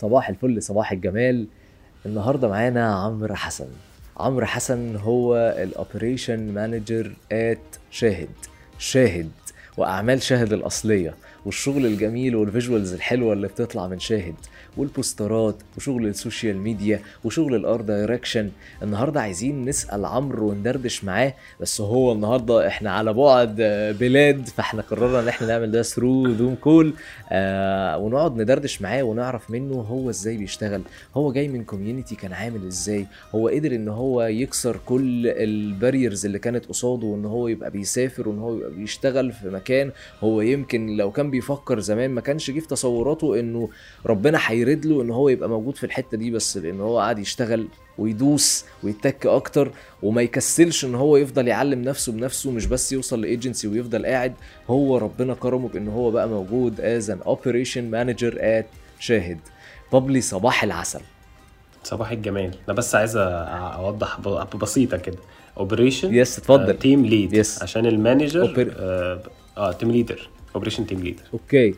صباح الفل صباح الجمال. النهارده معانا عمرو حسن. عمرو حسن هو ال operation manager at شاهد. شاهد وأعمال شاهد الأصلية. والشغل الجميل وال visuals الحلوة اللي بتطلع من شاهد والبوسترات وشغل ال social media وشغل ال art direction النهارده عايزين نسأل عمرو وندردش معاه بس هو النهارده إحنا على بعد آه، بلاد فإحنا قررنا إن إحنا نعمل ده through Zoom call ونقعد ندردش معاه ونعرف منه هو إزاي بيشتغل هو جاي من community كان عامل إزاي هو قدر إن هو يكسر كل ال barriers اللي كانت قصاده وإن هو يبقى بيسافر وإن هو يبقى بيشتغل في مكان هو يمكن لو كان بيفكر زمان ما كانش جه في تصوراته إنه ربنا هيرد له إن هو يبقى موجود في الحتة دي بس لأن هو قاعد يشتغل ويدوس ويتك أكتر وما يكسلش إن هو يفضل يعلم نفسه بنفسه مش بس يوصل لايجنسي ويفضل قاعد هو ربنا كرمه بإن هو بقى موجود as an operation manager at شاهد. بابلي صباح العسل. صباح الجمال. أنا بس عايز أوضح بسيطه كده. operation yes اتفضل. team lead Yes. عشان ال manager Oper- آه, آه team leader operation team leader okay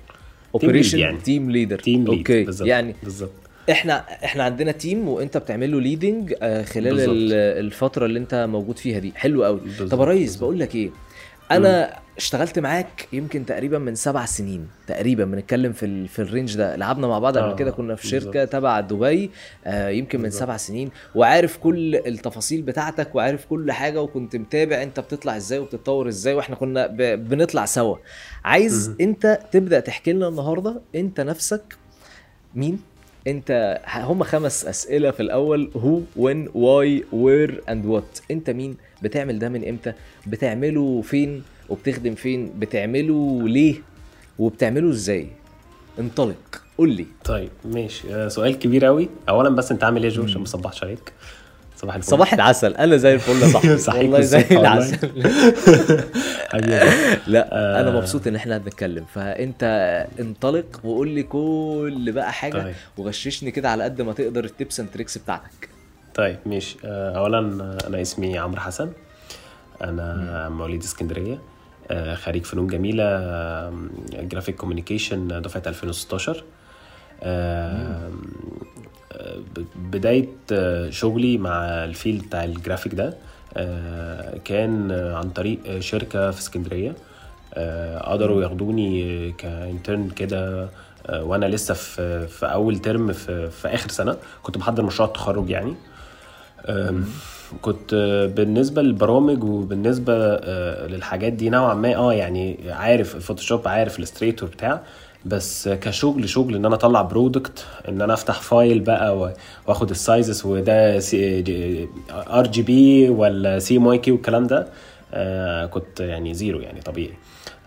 operation يعني. team leader team lead okay بالظبط. يعني بالظبط. إحنا إحنا عندنا team وأنت بتعمل له leading خلال بالظبط. ال- الفترة اللي أنت موجود فيها دي. حلو قوي طب يا ريس. بقول لك إيه؟ أنا اشتغلت معاك يمكن تقريبا من سبع سنين تقريبا بنتكلم في ال... في ال range ده. لعبنا مع بعض قبل آه، كده كنا في. شركة تبع دبي آه يمكن من بالظبط. سبع سنين. وعارف كل التفاصيل بتاعتك وعارف كل حاجة وكنت متابع انت بتطلع إزاي وبتتطور إزاي وإحنا كنا ب... بنطلع سوا. عايز مهم. انت تبدأ تحكي لنا النهارده انت نفسك مين؟ انت هم خمس أسئلة في الأول هو when why where and what انت مين؟ بتعمل ده من إمتى؟ بتعمله فين؟ وبتخدم فين؟ بتعمله ليه؟ وبتعمله إزاي؟ انطلق قول لي. طيب ماشي. آه سؤال كبير قوي اولا بس أنت عامل إيه يا جو عشان ما اصبحش عليك صباح الفل. صباح العسل. أنا زي الفل يا صاحبي. صحيح والله زي. العسل. لا أنا آه. مبسوط إن إحنا بنتكلم. فأنت انطلق وقول لي كل بقى حاجة طيب. وغششني كده على قد ما تقدر ال tips and tricks بتاعتك. طيب ماشي. آه، اولا أنا اسمي عمرو حسن. أنا مواليد اسكندرية. خريج فنون جميلة آه، graphic communication دفعه 2016 آه، آه، بداية آه، شغلي مع ال field بتاع الجرافيك ده آه، كان آه، عن طريق آه، شركة في اسكندرية. آه، قدروا ياخدوني ك intern كده آه، وأنا لسه في في أول ترم في, في آخر سنة. كنت بحضر مشروع التخرج يعني. كنت آه، بالنسبة للبرامج وبالنسبة آه، للحاجات دي نوعا ما آه يعني عارف ال Photoshop عارف ال Illustrator بتاع بس كشغل شغل إن أنا أطلع product إن أنا أفتح file بقى وآخد ال sizes وده RGB ولا CMYK والكلام ده آه، كنت يعني zero يعني طبيعي.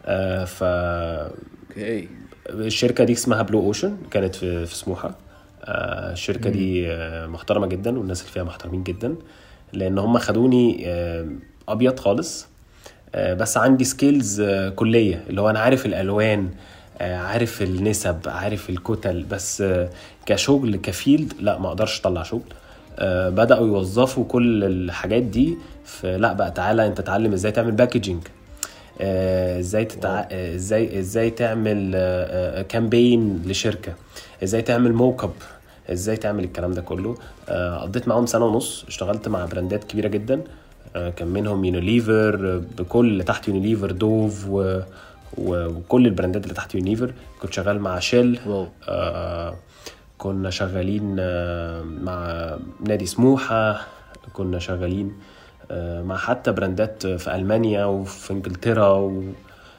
آه، ف okay. الشركة دي اسمها Blue Ocean كانت في في سموحة. الشركة دي آه، محترمة جدا والناس اللي فيها محترمين جدا لأن هم خدوني آه، أبيض خالص. آه، بس عندي skills كلية اللي هو أنا عارف الألوان آه، عارف النسب عارف الكتل بس آه، كشغل ك field لا ما أقدرش أطلع شغل. آه، بدأوا يوظفوا كل الحاجات دي في لا بقى تعالى أنت اتعلم إزاي تعمل packaging آه، إزاي تتع... آه، إزاي إزاي تعمل campaign لشركة. إزاي تعمل mock up إزاي تعمل الكلام ده كله. آه، قضيت معاهم سنة ونص. اشتغلت مع براندات كبيرة جدا. آه، كان منهم يونيليفر آه، بكل اللي تحت Unilever Dove و... و- وكل البراندات اللي تحت يونيليفر كنت شغال مع Shell آه، كنا شغالين آه، مع نادي سموحة. كنا شغالين آه، مع حتى براندات في ألمانيا وفي إنجلترا و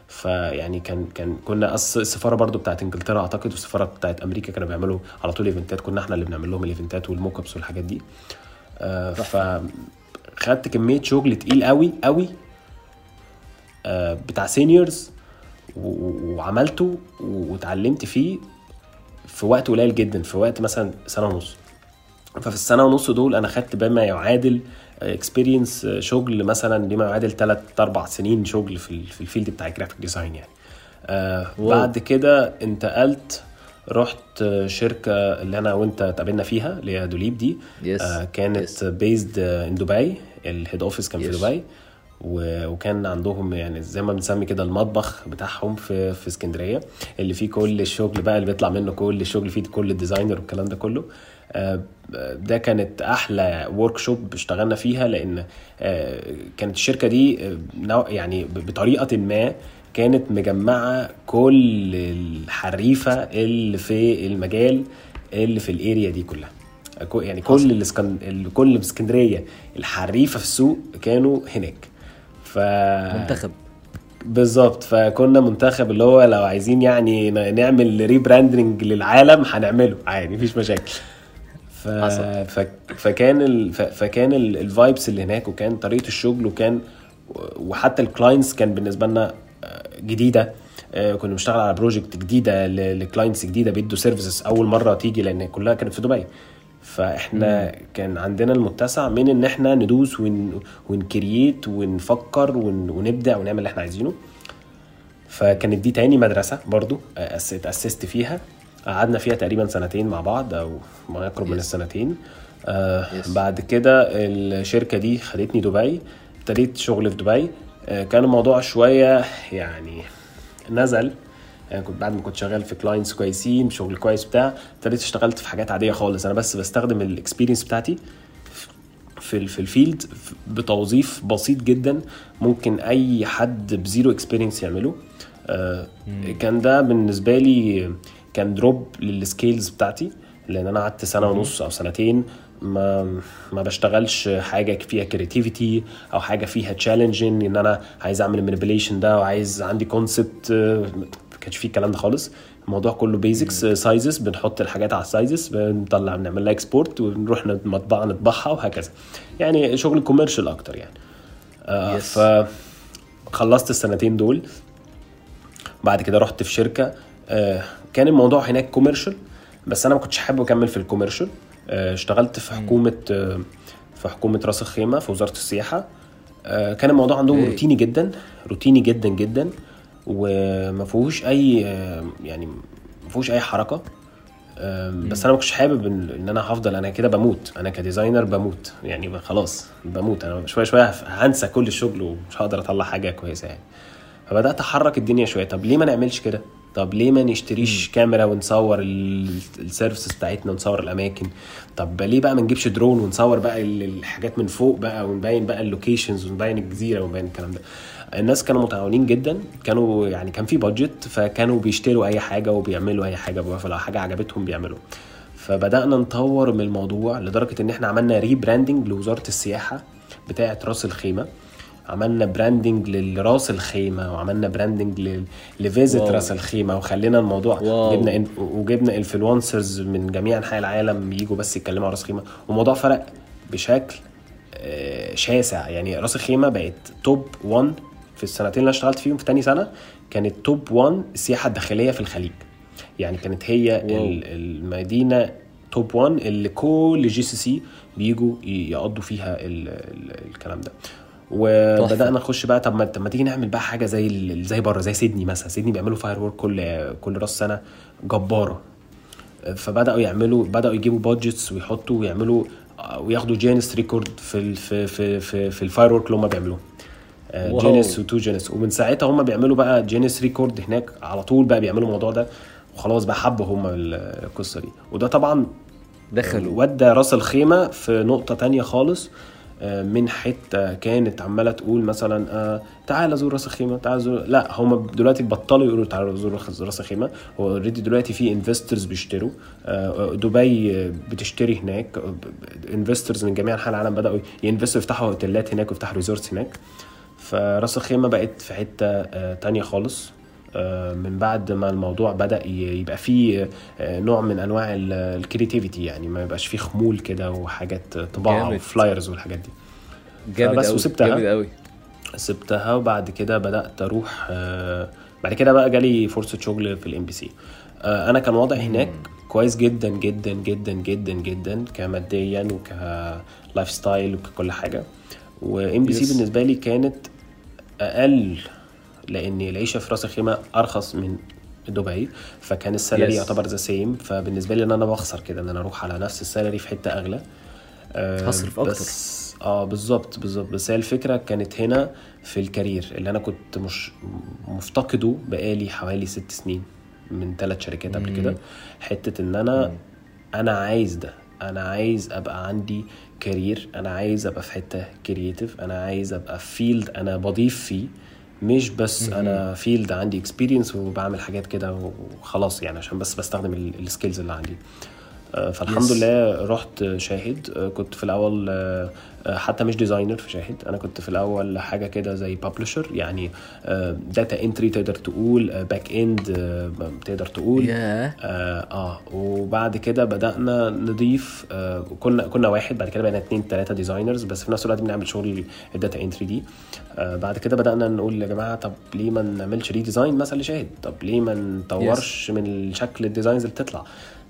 فيعني كان كان كنا السفارة برضو بتاعت إنجلترا أعتقد والسفارة بتاعت أمريكا كانوا بيعملوا على طول إيفنتات. كنا إحنا اللي بنعمل لهم الايفنتات وال mock ups والحاجات دي. آه، فخدت كمية شغل تقيل قوي قوي آه، بتاع seniors وعملته واتعلمت فيه في وقت قليل جدا في وقت مثلا سنة ونص. ففي السنة ونص دول أنا خدت بما يعادل experience شغل مثلا لما يعادل 3 4 سنين شغل في ال- في ال field بتاع ال graphic design يعني آه. بعد كده انتقلت رحت آه، شركة اللي أنا وأنت اتقابلنا فيها اللي هي دوليب دي Yes. آه كانت Yes. based in دبي ال head office كان في Yes. دبي و- وكان عندهم يعني زي ما بنسمي كده المطبخ بتاعهم في في اسكندرية اللي فيه كل الشغل بقى اللي بيطلع منه كل الشغل فيه كل ال designer والكلام ده كله آه، ده كانت أحلى workshop اشتغلنا فيها لأن آه، كانت الشركة دي آه، يعني بطريقة ما كانت مجمعة كل الحريفة اللي في المجال اللي في ال area دي كلها. يعني كل الاسكن... ال- كل اسكندريه الحريفة في السوق كانوا هناك. ف منتخب. بالظبط. فكنا منتخب اللي هو لو عايزين يعني نعمل rebranding للعالم هنعمله. عادي مفيش مشاكل. ف... فكان ال... ف... فكان ال vibes اللي هناك وكان طريقة الشغل وكان وحتى ال clients كان بالنسبة لنا آه، جديدة. آه، كنا بنشتغل على project جديدة ل clients جديدة بيدوا services أول مرة تيجي لأن كلها كانت في دبي. فإحنا كان عندنا المتسع من إن إحنا ندوس ون... ون create ونفكر ون... ونبدع ونعمل اللي إحنا عايزينه. فكانت دي تاني مدرسة برضو أس- اتأسست فيها. قعدنا فيها تقريبا سنتين مع بعض أو ما يقرب من. السنتين. آه. بعد كده الشركة دي خدتني دبي ابتديت شغل في دبي. آه كان الموضوع شوية يعني نزل. يعني كنت بعد ما كنت شغال في clients كويسين شغل كويس بتاع ابتديت اشتغلت في حاجات عادية خالص. أنا بس بستخدم ال experience بتاعتي في في ال field بتوظيف بسيط جدا ممكن أي حد ب zero experience يعمله. آه، كان ده بالنسبة لي كان drop لل skills بتاعتي لأن أنا قعدت سنة ونص أو سنتين ما ما بشتغلش حاجة فيها creativity أو حاجة فيها challenging إن أنا عايز أعمل ال manipulation ده وعايز عندي concept ما كانش فيه الكلام ده خالص. الموضوع كله basics sizes بنحط الحاجات على ال sizes بنطلع بنعمل لها export ونروح المطبعه نطبعها وهكذا. يعني شغل commercial أكتر يعني. آه Yes. فخلصت السنتين دول. بعد كده رحت في شركة كان الموضوع هناك commercial بس أنا ما كنتش حابب أكمل في ال commercial آه اشتغلت في حكومة آه في حكومة راس الخيمة في وزارة السياحة. آه كان الموضوع عندهم. روتيني جدا روتيني جدا جدا وما فيهوش أي آه يعني ما فيهوش أي حركة. بس أنا ما كنتش حابب إن أنا هفضل أنا كده بموت. أنا ك designer بموت. يعني خلاص بموت. أنا شوية شوية هنسى كل الشغل ومش هقدر أطلع حاجة كويسة يعني. فبدأت أحرك الدنيا شوية. طب ليه ما نعملش كده؟ طب ليه ما نشتريش كاميرا ونصور ال services بتاعتنا ونصور الأماكن؟ طب ليه بقى ما نجيبش درون ونصور بقى ال- الحاجات من فوق بقى ونبين بقى ال locations ونبين الجزيرة ونبين الكلام ده؟ الناس كانوا متعاونين جدا كانوا يعني كان في budget فكانوا بيشتروا أي حاجة وبيعملوا أي حاجة لو حاجة عجبتهم بيعملوا. فبدأنا نطور من الموضوع لدرجة إن إحنا عملنا rebranding لوزارة السياحة بتاعة راس الخيمة. عملنا branding لراس الخيمة وعملنا branding ل Visit. راس الخيمة وخلينا الموضوع wow. جبنا وجبنا influencers من جميع أنحاء العالم يجوا بس يتكلموا على راس الخيمة والموضوع فرق بشكل آه، شاسع يعني راس الخيمة بقت top 1 في السنتين اللي أنا اشتغلت فيهم في تاني سنة كانت top 1 السياحه الداخليه في الخليج يعني كانت هي wow. ال- المدينة top 1 اللي كل GCC بيجوا يقضوا فيها ال ال الكلام ده وبدأنا نخش بقى. طب ما طب ما تيجي نعمل بقى حاجة زي زي بره زي سيدني مثلا. سيدني بيعملوا firework كل كل راس سنة جبارة. فبدأوا يعملوا بدأوا يجيبوا budgets ويحطوا ويعملوا وياخدوا Guinness record في في في في, في ال firework اللي هم بيعملوه. آه،. Guinness و two Guinness ومن ساعتها هم بيعملوا بقى Guinness record هناك. على طول بقى بيعملوا الموضوع ده. وخلاص بقى حبوا هم القصة دي. وده طبعا دخلوا. ودى راس الخيمة في نقطة تانية خالص. آه، من حتة كانت عمالة تقول مثلا آه، تعالى زور راس الخيمة تعالى زور لا هم دلوقتي بطلوا يقولوا تعالى زور راس الخيمة. هو already دلوقتي في investors بيشتروا. آه، دبي بتشتري هناك. investors من جميع أنحاء العالم بدأوا ي invest وا يفتحوا اوتيلات هناك ويفتحوا resorts هناك. فراس الخيمة بقت في حتة آه، تانية خالص. من بعد ما الموضوع بدأ يبقى فيه آه، نوع من أنواع ال creativity يعني ما يبقاش فيه خمول كده وحاجات طباعة. و flyers والحاجات دي جامد قوي وسبتها. جامد قوي سبتها وبعد كده بدأت أروح آه، بعد كده بقى جالي فرصة شغل في ال MBC أنا كان وضعي هناك كويس جدا جدا جدا جدا جدا كماديا وك lifestyle وككل حاجة و MBC بالنسبة لي كانت أقل لأن العيشة في رأس الخيمة أرخص من دبي فكان ال salary Yes. يعتبر the same فبالنسبة لي إن أنا بخسر كده إن أنا أروح على نفس ال salary في حتة أغلى. آه، هصرف أكتر. بس آه بالظبط بالظبط. بس هي الفكرة كانت هنا في ال career اللي أنا كنت مش مفتقده بقالي حوالي ست سنين من ثلاث شركات قبل كده. حتة إن أنا أنا عايز ده. أنا عايز أبقى عندي career أنا عايز أبقى في حتة creative أنا عايز أبقى في field أنا بضيف فيه. مش بس أنا field عندي experience وبعمل حاجات كده وخلاص يعني عشان بس بستخدم ال skills اللي عندي. آه، فالحمد Yes. لله رحت شاهد. آه، كنت في الأول آه، آه، حتى مش designer في شاهد. أنا كنت في الأول حاجة كده زي publisher يعني data entry تقدر تقول back end تقدر تقول. ياه آه, آه وبعد كده بدأنا نضيف آه كنا كنا واحد بعد كده بقينا اتنين تلاتة designers بس في نفس الوقت بنعمل شغل ال data entry دي. آه بعد كده بدأنا نقول يا جماعة طب ليه ما نعملش redesign مثلا لشاهد؟ طب ليه ما نطورش من شكل ال designs اللي بتطلع؟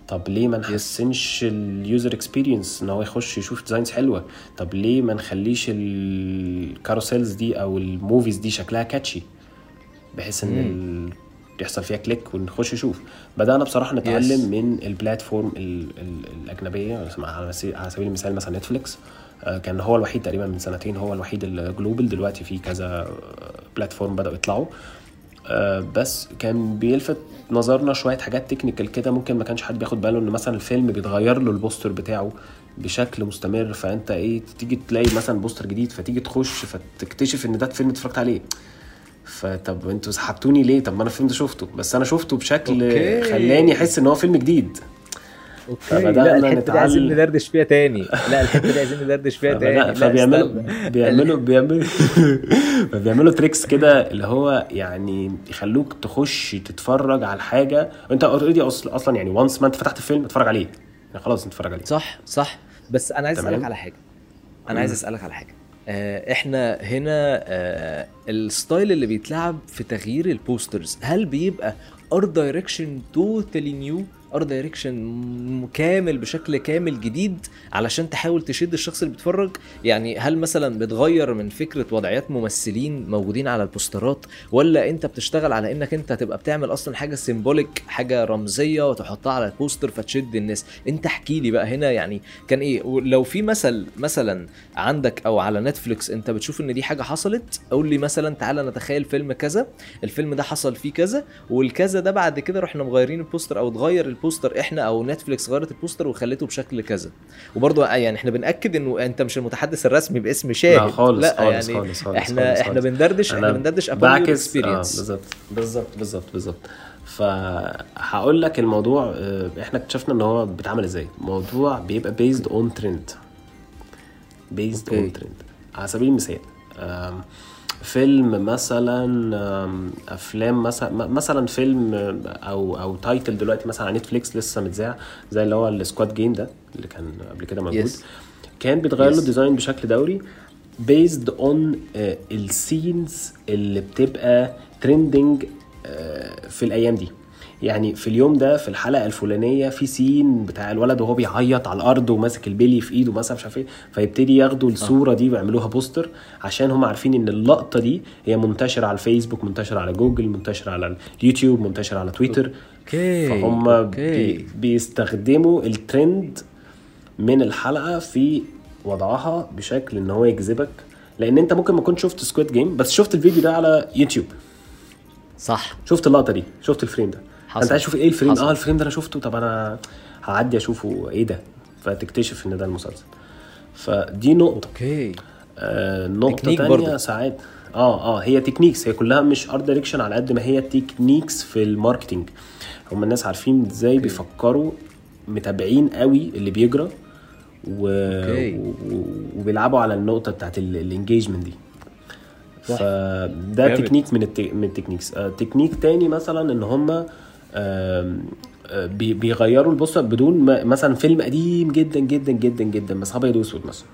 طب ليه ما نحسنش ال user experience إن هو يخش يشوف designs حلوة؟ طب ليه ما نخليش ال carousels دي أو ال movies دي شكلها catchy بحيث إن ال... يحصل فيها click ونخش نشوف بدانا بصراحة نتعلم Yes. من ال platform ال... ال... الأجنبية على سبيل المثال مثلا نتفليكس آه، كان هو الوحيد تقريبا من سنتين هو الوحيد ال global دلوقتي في كذا platform بدأوا يطلعوا. آه، بس كان بيلفت نظرنا شوية حاجات technical كده ممكن ما كانش حد بياخد باله إن مثلا الفيلم بيتغير له ال poster بتاعه بشكل مستمر فأنت إيه تيجي تلاقي مثلا poster جديد فتيجي تخش فتكتشف إن ده فيلم اتفرجت عليه. فطب أنتوا سحبتوني ليه؟ طب ما أنا الفيلم ده شفته بس أنا شفته بشكل okay. خلاني أحس إن هو فيلم جديد. okay. لا الحتة دي عايزين. ندردش فيها تاني. لا الحتة دي عايزين ندردش فيها تاني. فبيعملوا. بيعملوا بيعملوا فبيعملوا tricks كده اللي هو يعني يخلوك تخش تتفرج على الحاجة وانت already أصلا يعني once ما أنت فتحت الفيلم اتفرج عليه. يعني خلاص انت اتفرج عليه. صح صح. بس أنا عايز. أسألك على حاجة. أنا عايز أسألك على حاجة. آه، إحنا هنا آه، ال style اللي بيتلعب في تغيير ال posters هل بيبقى art direction totally new art direction كامل بشكل كامل جديد علشان تحاول تشد الشخص اللي بيتفرج. يعني هل مثلا بتغير من فكرة وضعيات ممثلين موجودين على البوسترات ولا أنت بتشتغل على إنك أنت تبقى بتعمل أصلا حاجة symbolic حاجة رمزية وتحطها على البوستر فتشد الناس؟ أنت احكي لي بقى هنا يعني كان إيه؟ لو في مثل مثلا عندك أو على نتفليكس أنت بتشوف إن دي حاجة حصلت قول لي مثلا تعالى نتخيل فيلم كذا الفيلم ده حصل فيه كذا والكذا ده بعد كده رحنا مغيرين البوستر أو اتغير البوستر إحنا أو نتفليكس غيرت البوستر وخليته بشكل كذا. وبرضه يعني إحنا بنأكد إنه أنت مش المتحدث الرسمي باسم شاهد. لا خالص لا خالص يعني خالص خالص إحنا خالص إحنا. بندردش إحنا بندردش بعكس experience. بالظبط بالظبط بالظبط بالظبط. فهقول لك الموضوع آه، إحنا اكتشفنا إن هو بيتعمل إزاي. الموضوع بيبقى based on trend based. on trend على سبيل المثال فيلم مثلا أفلام مثلا مثلا فيلم آه، أو أو title دلوقتي مثلا على نتفليكس لسه متذاع زي اللي هو ال Squid Game ده اللي كان قبل كده موجود Yes. كان بيتغير له Yes. ال design بشكل دوري based on ال scenes اللي بتبقى trending في الأيام دي يعني في اليوم ده في الحلقة الفلانية في scene بتاع الولد وهو بيعيط على الأرض وماسك البلي في إيده مثلا مش عارف إيه فيبتدي ياخدوا الصورة دي ويعملوها بوستر عشان هم عارفين إن اللقطة دي هي منتشرة على الفيسبوك منتشرة على جوجل منتشرة على اليوتيوب منتشرة على تويتر okay فهم okay. بي بيستخدموا الترند من الحلقة في وضعها بشكل إن هو يجذبك لأن أنت ممكن ما كنت شفت Squid Game بس شفت الفيديو ده على يوتيوب صح. شفت اللقطة دي شفت ال frame ده. حصل. انت عايز تشوف إيه ال frame حصل. آه ال frame ده أنا شفته طب أنا هعدي اشوفه إيه ده فتكتشف ان ده المسلسل فدي نقطة okay آه نقطة تانية. ساعات آه آه هي techniques هي كلها مش art direction على قد ما هي techniques في ال marketing هم الناس عارفين إزاي بيفكروا متابعين قوي اللي بيجرى و... okay. و... وبيلعبوا على النقطة بتاعت ال engagement دي. فده. تكنيك من الت... من ال techniques آه تكنيك تاني مثلا إن هم آه، بيغيروا البوستر بدون ما مثلا فيلم قديم جدا جدا جدا جدا بس أبيض وأسود مثلا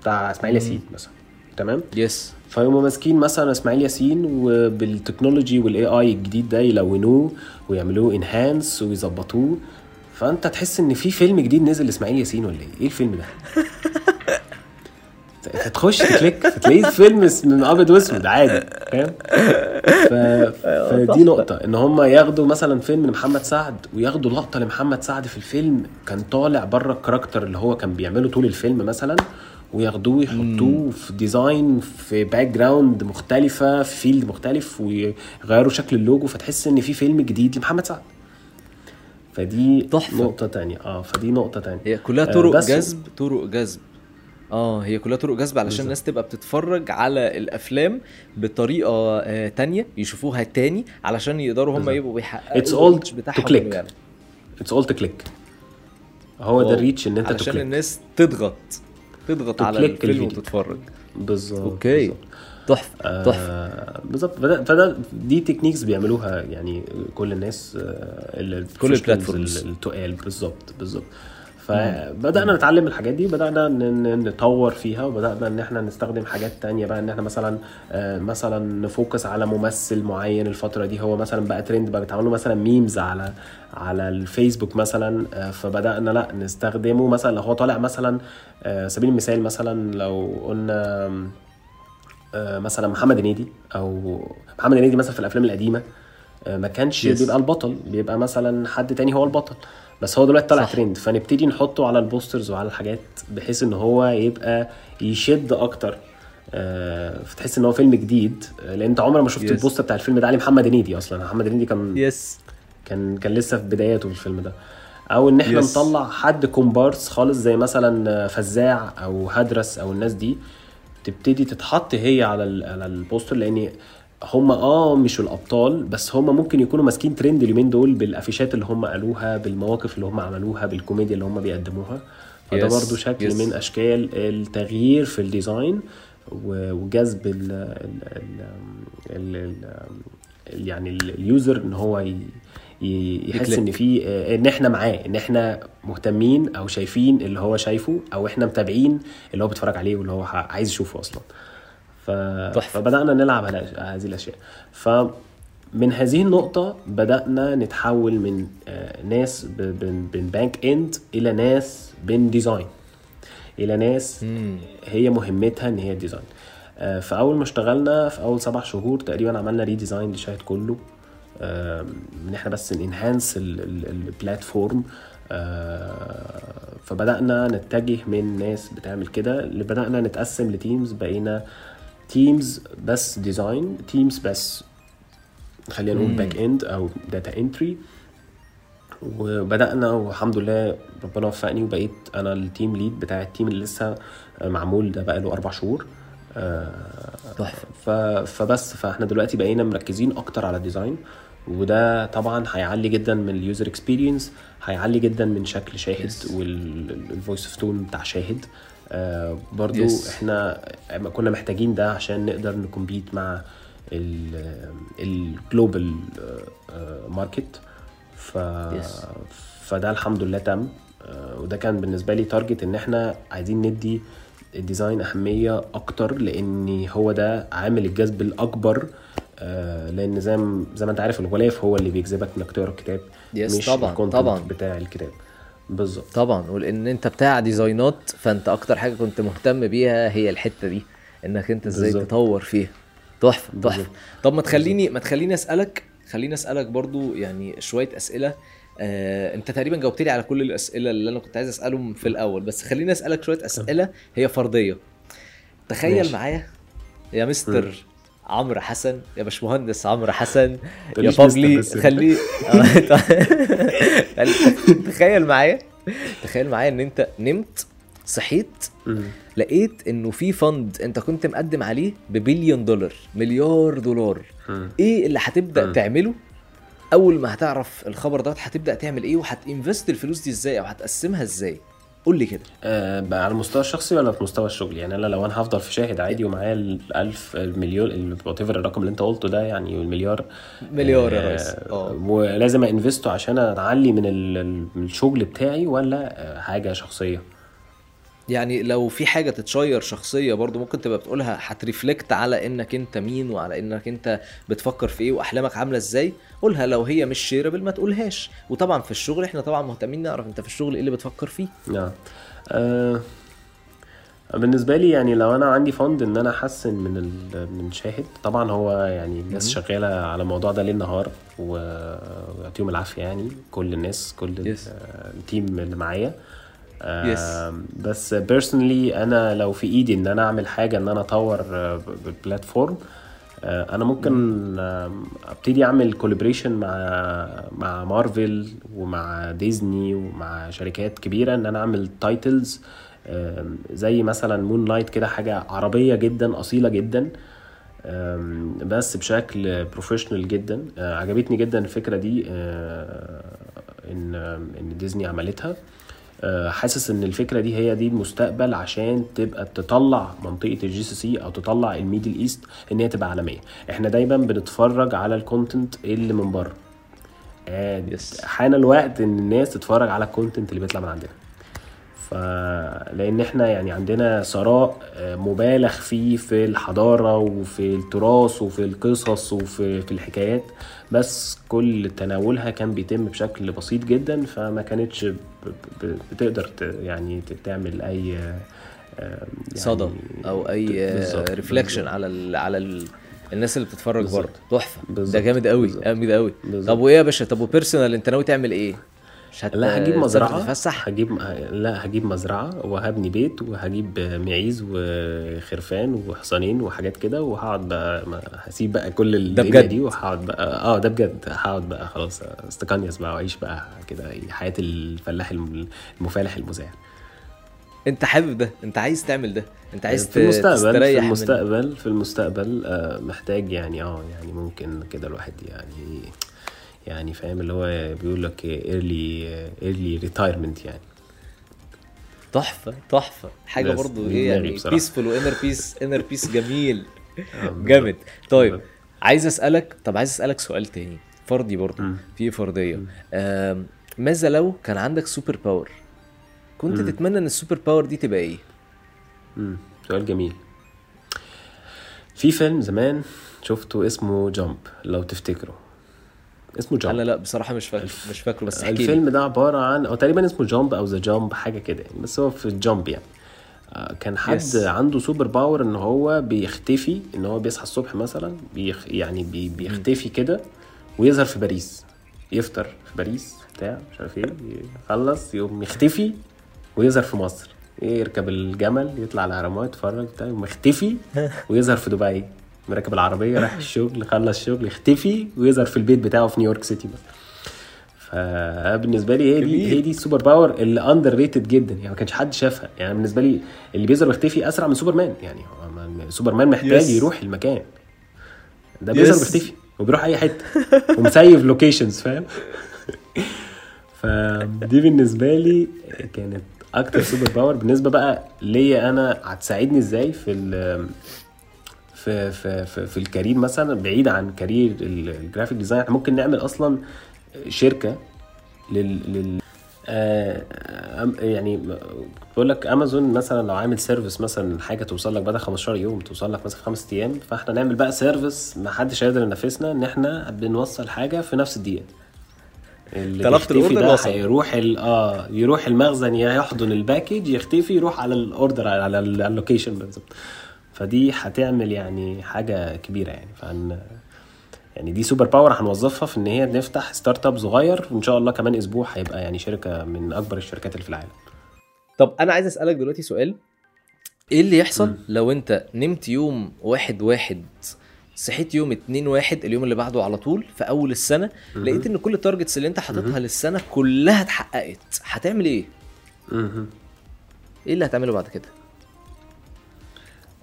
بتاع إسماعيل ياسين مثلا تمام yes فيقوموا ماسكين مثلا إسماعيل ياسين وبال technology وال AI الجديد ده يلونوه ويعملوه enhance ويظبطوه فأنت تحس إن في فيلم جديد نزل لإسماعيل ياسين ولا إيه؟ إيه الفيلم ده؟ فتخش ت click فتلاقيه فيلم من أبيض وأسود عادي فاهم؟ ف... فدي نقطة إن هم ياخدوا مثلا فيلم لمحمد سعد وياخدوا لقطة لمحمد سعد في الفيلم كان طالع بره ال character اللي هو كان بيعمله طول الفيلم مثلا وياخدوه يحطوه في design في background مختلفة في field مختلف ويغيروا شكل اللوجو فتحس إن في فيلم جديد لمحمد سعد. فدي تحفة. نقطة تانية آه فدي نقطة تانية. هي كلها آه، طرق بس- جذب طرق جذب. آه هي كلها طرق جذب علشان. الناس تبقى بتتفرج على الأفلام بطريقة آه تانية يشوفوها تاني علشان يقدروا هم. يبقوا بيحققوا بتاعهم click. إنه يعلى. it's all to click هو ده wow. ال reach إن أنت علشان ت click الناس تضغط تضغط على الفيلم الفيديو. وتتفرج بالظبط okay. تحفه تحفة آه بالظبط فده, فده دي techniques بيعملوها يعني كل الناس آه ال- كل ال platforms. ال- التقال بالظبط بالظبط فبدأنا نتعلم الحاجات دي بدانا نطور فيها وبدأنا إن إحنا نستخدم حاجات تانية بقى إن إحنا مثلا آه، مثلا ن focus على ممثل معين الفترة دي. هو مثلا بقى ترند بقى بيتعملوا مثلا memes على على الفيسبوك مثلا آه، فبدأنا لأ نستخدمه مثلا. لو هو طالع مثلا آه، سبيل المثال مثلا لو قلنا مثلا محمد هنيدي أو محمد هنيدي مثلا في الأفلام القديمة ما كانش Yes. بيبقى البطل. بيبقى مثلا حد تاني هو البطل. بس هو دلوقتي طالع صح. ترند فنبتدي نحطه على ال posters وعلى الحاجات بحيث إن هو يبقى يشد أكتر آه، فتحس إن هو فيلم جديد آه، لأن أنت عمرك ما شفت Yes. البوستر بتاع الفيلم ده عليه محمد هنيدي أصلا محمد هنيدي كان yes كان كان لسه في بداياته في الفيلم ده أو إن إحنا Yes. نطلع حد كومبارس خالص زي مثلا فزاع أو هدرس أو الناس دي تبتدي تتحط هي على على البوستر لأن هم آه مش الأبطال بس هم ممكن يكونوا ماسكين ترند اليومين دول بالأفيشات اللي هم قالوها بالمواقف اللي هم عملوها بالكوميديا اللي هم بيقدموها فده Yes. برضو شكل Yes. من أشكال التغيير في ال design وجذب ال ال ال ال يعني ال- user إن هو يحس. إن في إن إحنا معاه إن إحنا مهتمين أو شايفين اللي هو شايفه أو إحنا متابعين اللي هو بيتفرج عليه واللي هو عايز يشوفه أصلا ف... فبدأنا نلعب على هذه الأشياء. فمن هذه النقطة بدأنا نتحول من آه، ناس ب- بن بن back end إلى ناس بن design إلى ناس هي مهمتها إن هي design آه، فأول ما اشتغلنا في أول سبع شهور تقريبا عملنا redesign لشاهد كله. آم، ان إحنا بس ن enhance ال platform فبدأنا نتجه من ناس بتعمل كده. اللي بدأنا نتقسم ل teams بقينا teams بس design teams بس خلينا نقول back end أو data entry وبدأنا والحمد لله ربنا وفقني وبقيت أنا ال team lead بتاع ال team اللي لسه معمول ده بقى له أربع شهور. آه، تحفة. فبس فاحنا دلوقتي بقينا مركزين أكتر على ال design وده طبعا هيعلي جدا من ال user experience هيعلي جدا من شكل شاهد. وال voice of tone بتاع شاهد. برضو Yes. إحنا كنا محتاجين ده عشان نقدر ن compete مع ال global market ف Yes. فده الحمد لله تم آه، وده كان بالنسبة لي target ان إحنا عايزين ندي ال design أهمية أكتر لأن هو ده عامل الجذب الأكبر آه، لأن زي ما زي ما أنت عارف الغلاف هو اللي بيجذبك إنك تقرأ الكتاب Yes، مش طبعاً، ال content طبعاً. بتاع الكتاب بالظبط. طبعا ولأن أنت بتاع designات فأنت أكتر حاجة كنت مهتم بيها هي الحتة دي إنك أنت إزاي. تطور فيها. تحفة تحفة. طب ما تخليني ما تخليني أسألك خليني أسألك برضو يعني شوية أسئلة. آه، أنت تقريبا جاوبت لي على كل الأسئلة اللي أنا كنت عايز أسألهم في الأول بس خليني أسألك شوية أسئلة هي فرضيه تخيل ماشي. معايا يا مستر عمرو حسن يا باشمهندس عمرو حسن يا بابلي. خليه خلي- تخيل معايا تخيل معايا إن أنت نمت صحيت. لقيت إنه في فند أنت كنت مقدم عليه ببليون دولار مليار دولار. إيه اللي هتبدأ. تعمله أول ما هتعرف الخبر ده هتبدأ تعمل إيه وهتنفست الفلوس دي إزاي أو هتقسمها إزاي قول لي كده. آه على المستوى الشخصي ولا في مستوى الشغل؟ يعني أنا لو أنا هفضل في شاهد عادي ومعايا الألف المليون وات الرقم اللي أنت قلته ده يعني المليار مليار يا آه، ريس. آه. ولازم أنفسته عشان اعلي من الشغل بتاعي ولا آه، حاجة شخصية؟ يعني لو في حاجة تتشير شخصية برضو ممكن تبقى بتقولها هترفلكت على إنك أنت مين وعلى إنك أنت بتفكر في إيه وأحلامك عاملة إزاي قولها. لو هي مش شيربل ما تقولهاش. وطبعا في الشغل إحنا طبعا مهتمين نعرف أنت في الشغل إيه اللي بتفكر فيه. نعم. آه بالنسبة لي يعني لو أنا عندي فند إن أنا أحسن من من شاهد طبعا هو يعني الناس شغالة على الموضوع ده ليل نهار ويعطيهم العافية يعني كل الناس كل Yes. ال team اللي معايا. Yes. بس personally أنا لو في إيدي إن أنا أعمل حاجة إن أنا أطور آه، بال platform آه، أنا ممكن أبتدي أعمل collaboration مع مع مارفل ومع ديزني ومع شركات كبيرة إن أنا أعمل titles زي مثلا Moon Knight كده حاجة عربية جدا أصيلة جدا بس بشكل professional جدا. آه، عجبتني جدا الفكرة دي إن إن ديزني عملتها. حاسس إن الفكرة دي هي دي المستقبل عشان تبقى تطلع منطقة ال GCC أو تطلع ال Middle East إن هي تبقى عالمية. إحنا دايما بنتفرج على ال content اللي من بره. آه،. حان الوقت إن الناس تتفرج على ال content اللي بيطلع من عندنا. لأن إحنا يعني عندنا ثراء آه، مبالغ فيه في الحضارة وفي التراث وفي القصص وفي في الحكايات بس كل تناولها كان بيتم بشكل بسيط جدا فما كانتش بتقدر يعني تعمل أي آه، يعني صدى أو أي reflection بالظبط. على ال على ال الناس اللي بتتفرج. برضه تحفة ده جامد قوي. جامد قوي. طب وإيه يا باشا طب و personal أنت ناوي تعمل إيه مش هت... لا هجيب مزرعة. تتفسح؟ هجيب لا هجيب مزرعة وهبني بيت وهجيب معيز وخرفان وحصانين وحاجات كده وهقعد بقى ما- هسيب بقى كل الدنيا بجد؟ دي وهقعد بقى آه ده بجد. هقعد بقى خلاص استقنيس بقى وأعيش بقى كده حياة الفلاح الم- المفالح المزارع انت حابب ده؟ انت عايز تعمل ده؟ انت عايز في المستقبل في تستريح من- المستقبل في المستقبل آه، محتاج يعني آه يعني ممكن كده الواحد يعني يعني فاهم اللي هو بيقول لك early early retirement يعني تحفة تحفة حاجة برضو إيه يعني. peaceful و inner peace inner peace جميل بالظبط. جامد طيب. عايز أسألك طب عايز أسألك سؤال تاني فردي برضو. في فردية آم، ماذا لو كان عندك super power كنت. تتمنى إن ال super power دي تبقى إيه. سؤال جميل في فيلم زمان شفته اسمه Jump لو تفتكروا اسمه Jump أنا لا بصراحة مش فاكر مش فاكره بس احكي الفيلم ده عبارة عن أو تقريبا اسمه Jump أو The Jump حاجة كده يعني بس هو في ال jump يعني. آه، كان حد Yes. عنده super power إن هو بيختفي إن هو بيصحى الصبح مثلا بيخ يعني بي بيختفي كده ويظهر في باريس. يفطر في باريس بتاع مش عارف إيه يخلص يقوم يختفي ويظهر في مصر. يركب الجمل يطلع على الأهرامات يتفرج بتاع يقوم مختفي ويظهر في دبي. مركب العربية رايح الشغل خلص الشغل يختفي ويظهر في البيت بتاعه في New York City مثلا فبالنسبة لي هي دي. هي دي ال super power اللي underrated جدا يعني ما كانش حد شافها يعني بالنسبة لي اللي بيظهر ويختفي أسرع من سوبرمان يعني هو ما- سوبرمان محتاج Yes. يروح المكان ده بيظهر Yes. ويختفي وبيروح أي حتة وم save locations فاهم فدي بالنسبة لي كانت أكتر super power بالنسبة بقى ليا أنا هتساعدني إزاي في في في في, في ال career مثلا بعيد عن career ال- ال graphic design إحنا ممكن نعمل أصلا شركة لل لل آه يعني بقول لك امازون مثلا لو عامل service مثلا حاجة توصل لك بدل 15 يوم توصل لك مثلا في خمس أيام فإحنا نعمل بقى service ما حدش هيقدر ينافسنا إن إحنا بنوصل حاجة في نفس الدقيقة اللي طلبت ال order ده. هيروح آه يروح المخزن يحضن ال package يختفي يروح على ال order على ال- على ال location بالظبط فدي هتعمل يعني حاجة كبيرة يعني. فعن يعني دي super power هنوظفها في إن هي نفتح startup صغير وإن شاء الله كمان أسبوع هيبقى يعني شركة من أكبر الشركات اللي في العالم. طب أنا عايز أسألك دلوقتي سؤال. إيه اللي يحصل لو أنت نمت يوم واحد واحد صحيت يوم اتنين واحد اليوم اللي بعده على طول في أول السنة لقيت إن كل ال targets اللي أنت حاططها للسنة كلها اتحققت هتعمل إيه؟ مهم. إيه اللي هتعمله بعد كده؟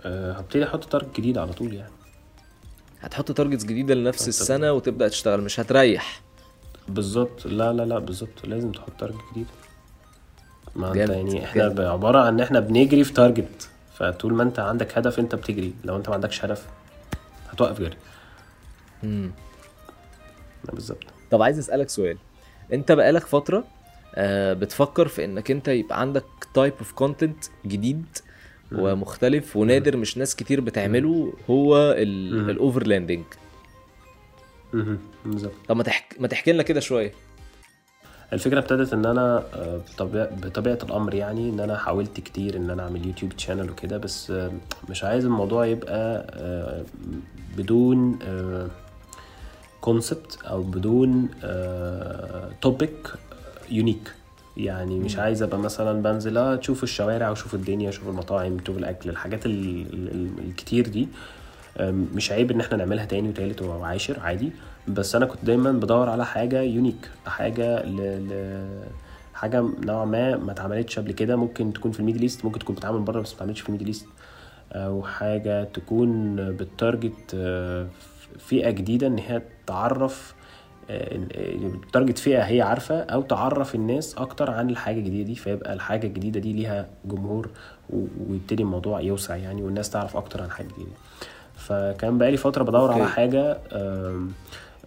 هبتدي أحط target جديد على طول يعني. هتحط targets جديدة لنفس السنة وتبدأ تشتغل مش هتريح. بالظبط. لا لا لا بالظبط. لازم تحط target جديد. ما انت يعني إحنا. عبارة عن إن إحنا بنجري في target فطول ما انت عندك هدف انت بتجري. لو انت ما عندكش هدف هتوقف جري. مم. بالظبط. طب عايز أسألك سؤال. انت بقالك فترة آه، بتفكر في إنك انت يبقى عندك type of content جديد؟ ومختلف ونادر مش ناس كتير بتعمله هو. ال overlanding طب ما تحكي ما تحكي لنا كده شوية. الفكرة ابتدت إن أنا آه، بطبيعه بطبيعة الأمر يعني إن أنا حاولت كتير إن أنا أعمل YouTube channel وكده بس آه، مش عايز الموضوع يبقى آه، بدون concept أو بدون topic unique يعني مش عايز أبقى مثلا بنزل آه تشوف الشوارع واشوف الدنيا أشوف المطاعم أشوف الأكل الحاجات ال- ال- ال- الكتير دي. مش عيب إن إحنا نعملها تاني وتالت وعاشر عادي. بس أنا كنت دايما بدور على حاجة unique حاجة ل... ل... حاجة نوعا ما ما اتعملتش قبل كده. ممكن تكون في ال Middle East ممكن تكون بتتعمل بره بس ما اتعملتش في ال Middle East. أو حاجة تكون بال target آه، فئة جديدة إن هي تعرف آه، target فئة هي عارفة أو تعرف الناس أكتر عن الحاجة الجديدة دي فيبقى الحاجة الجديدة دي ليها جمهور ويبتدي الموضوع يوسع يعني والناس تعرف أكتر عن الحاجة الجديده فكان بقالي فترة بدور على okay. حاجة آم،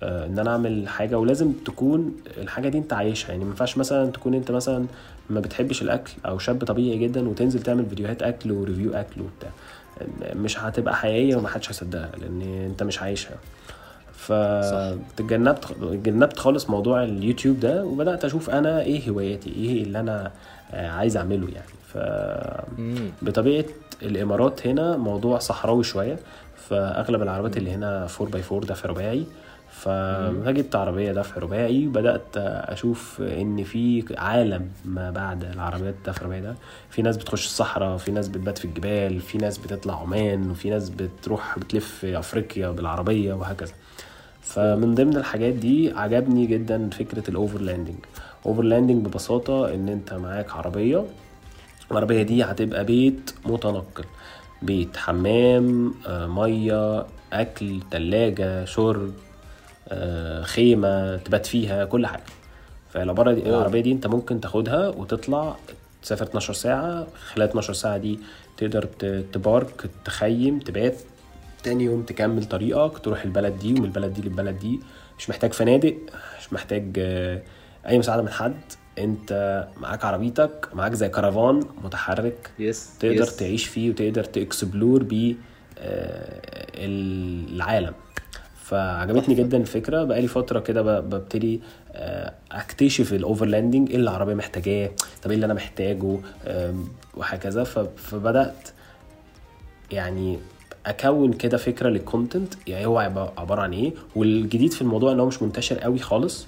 آه، إن أنا أعمل حاجة ولازم تكون الحاجة دي أنت عايشها. يعني ما ينفعش مثلا تكون أنت مثلا ما بتحبش الأكل أو شاب طبيعي جدا وتنزل تعمل فيديوهات أكل و review أكل وبتاع. مش هتبقى حقيقية ومحدش هيصدقها لأن أنت مش عايشها. فتجنبت تجنبت خالص موضوع اليوتيوب ده وبدأت أشوف أنا إيه هواياتي إيه اللي أنا آه، عايز أعمله يعني. ف. بطبيعة الإمارات هنا موضوع صحراوي شوية فأغلب العربيات اللي هنا 4 باي 4 دفع رباعي فجبت عربيه دفع رباعي بدات أشوف إن في عالم ما بعد العربيات دفع رباعي ده. في ناس بتخش الصحراء في ناس بتبات في الجبال في ناس بتطلع عمان وفي ناس بتروح بتلف أفريقيا بالعربية وهكذا. فمن ضمن الحاجات دي عجبني جدا فكرة ال overlanding overlanding ببساطة إن أنت معاك عربية. العربية دي هتبقى بيت متنقل. بيت حمام آه، مية أكل تلاجة شرب آه، خيمة تبات فيها كل حاجة. فالعربية دي أوه. العربية دي أنت ممكن تاخدها وتطلع تسافر 12 ساعة. خلال 12 ساعة دي تقدر ت park تخيم تبات. تاني يوم تكمل طريقك تروح البلد دي ومن البلد دي للبلد دي. مش محتاج فنادق مش محتاج آه، أي مساعدة من حد. أنت معاك عربيتك معاك زي كرفان متحرك yes تقدر yes. تعيش فيه وتقدر ت explore بيه آه، العالم. فعجبتني جدا الفكرة. بقالي فترة كده ببتدي آه، أكتشف ال overlanding إيه اللي العربية محتاجاه؟ طب إيه اللي أنا محتاجه؟ وهكذا. فبدأت يعني أكون كده فكرة لل content يعني هو عب- عبارة عن إيه؟ والجديد في الموضوع إن هو مش منتشر قوي خالص.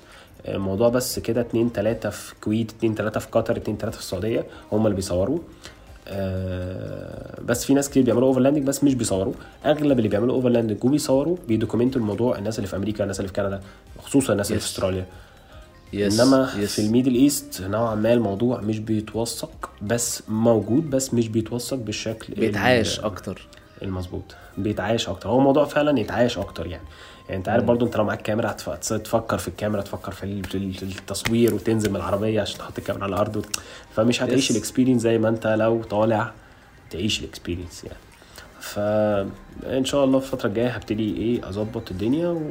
الموضوع بس كده اتنين تلاتة في كويت اتنين تلاتة في قطر اتنين تلاتة في السعودية هم اللي بيصوروا. آه، بس في ناس كتير بيعملوا overlanding بس مش بيصوروا. أغلب اللي بيعملوا overlanding وبيصوروا بي document وا الموضوع الناس اللي في أمريكا الناس اللي في كندا خصوصا الناس اللي في Yes. أستراليا. yes إنما yes. في ال Middle East نوعا ما الموضوع مش بيتوثق بس موجود بس مش بيتوثق بالشكل ال- بيتعاش أكتر. المظبوط. بيتعايش أكتر. هو موضوع فعلا يتعايش أكتر يعني. يعني أنت عارف برضو أنت لو معاك كاميرا تفكر في الكاميرا تفكر في ال- في ال- في التصوير وتنزل من العربية عشان تحط الكاميرا على الأرض. فمش هتعيش. ال experience زي ما أنت لو طالع تعيش ال experience يعني. فان شاء الله الفترة الجاية هبتدي إيه أظبط الدنيا و...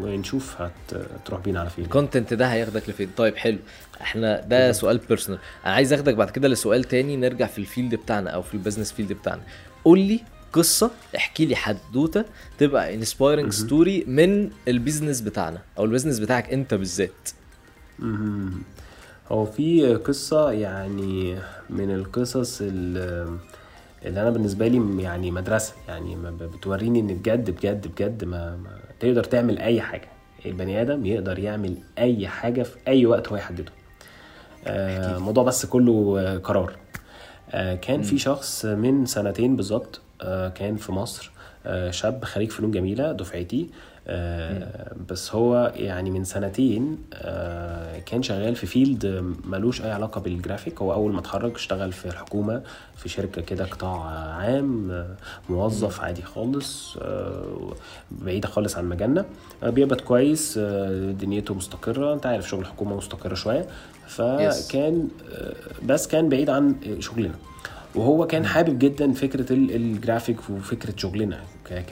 ونشوف هتروح بينا على فين. ال content ده هياخدك لفين. طيب حلو. إحنا ده سؤال personal أنا عايز أخدك بعد كده لسؤال تاني نرجع في ال field بتاعنا أو في ال business field بتاعنا. قول لي قصة احكي لي حدوتة تبقى inspiring story من ال business بتاعنا أو ال business بتاعك أنت بالذات. هو في قصة يعني من القصص ال- اللي أنا بالنسبة لي يعني مدرسة يعني بتوريني إن بجد بجد بجد ما, ما تقدر تعمل أي حاجة. البني آدم يقدر يعمل أي حاجة في أي وقت هو يحدده. آه، الموضوع بس كله قرار. آه، كان في شخص من سنتين بالظبط كان في مصر. آه، شاب خريج فنون جميلة دفعتي. آه، بس هو يعني من سنتين آه، كان شغال في field ملوش أي علاقة بالجرافيك. هو أول ما اتخرج اشتغل في الحكومة في شركة كده قطاع عام آه، موظف عادي خالص آه، بعيدة خالص عن مجالنا. آه، بيقبض كويس آه، دنيته مستقرة. أنت عارف شغل الحكومة مستقرة شوية. فكان آه، بس كان بعيد عن شغلنا. وهو كان حابب جدا فكرة ال- الجرافيك وفكرة شغلنا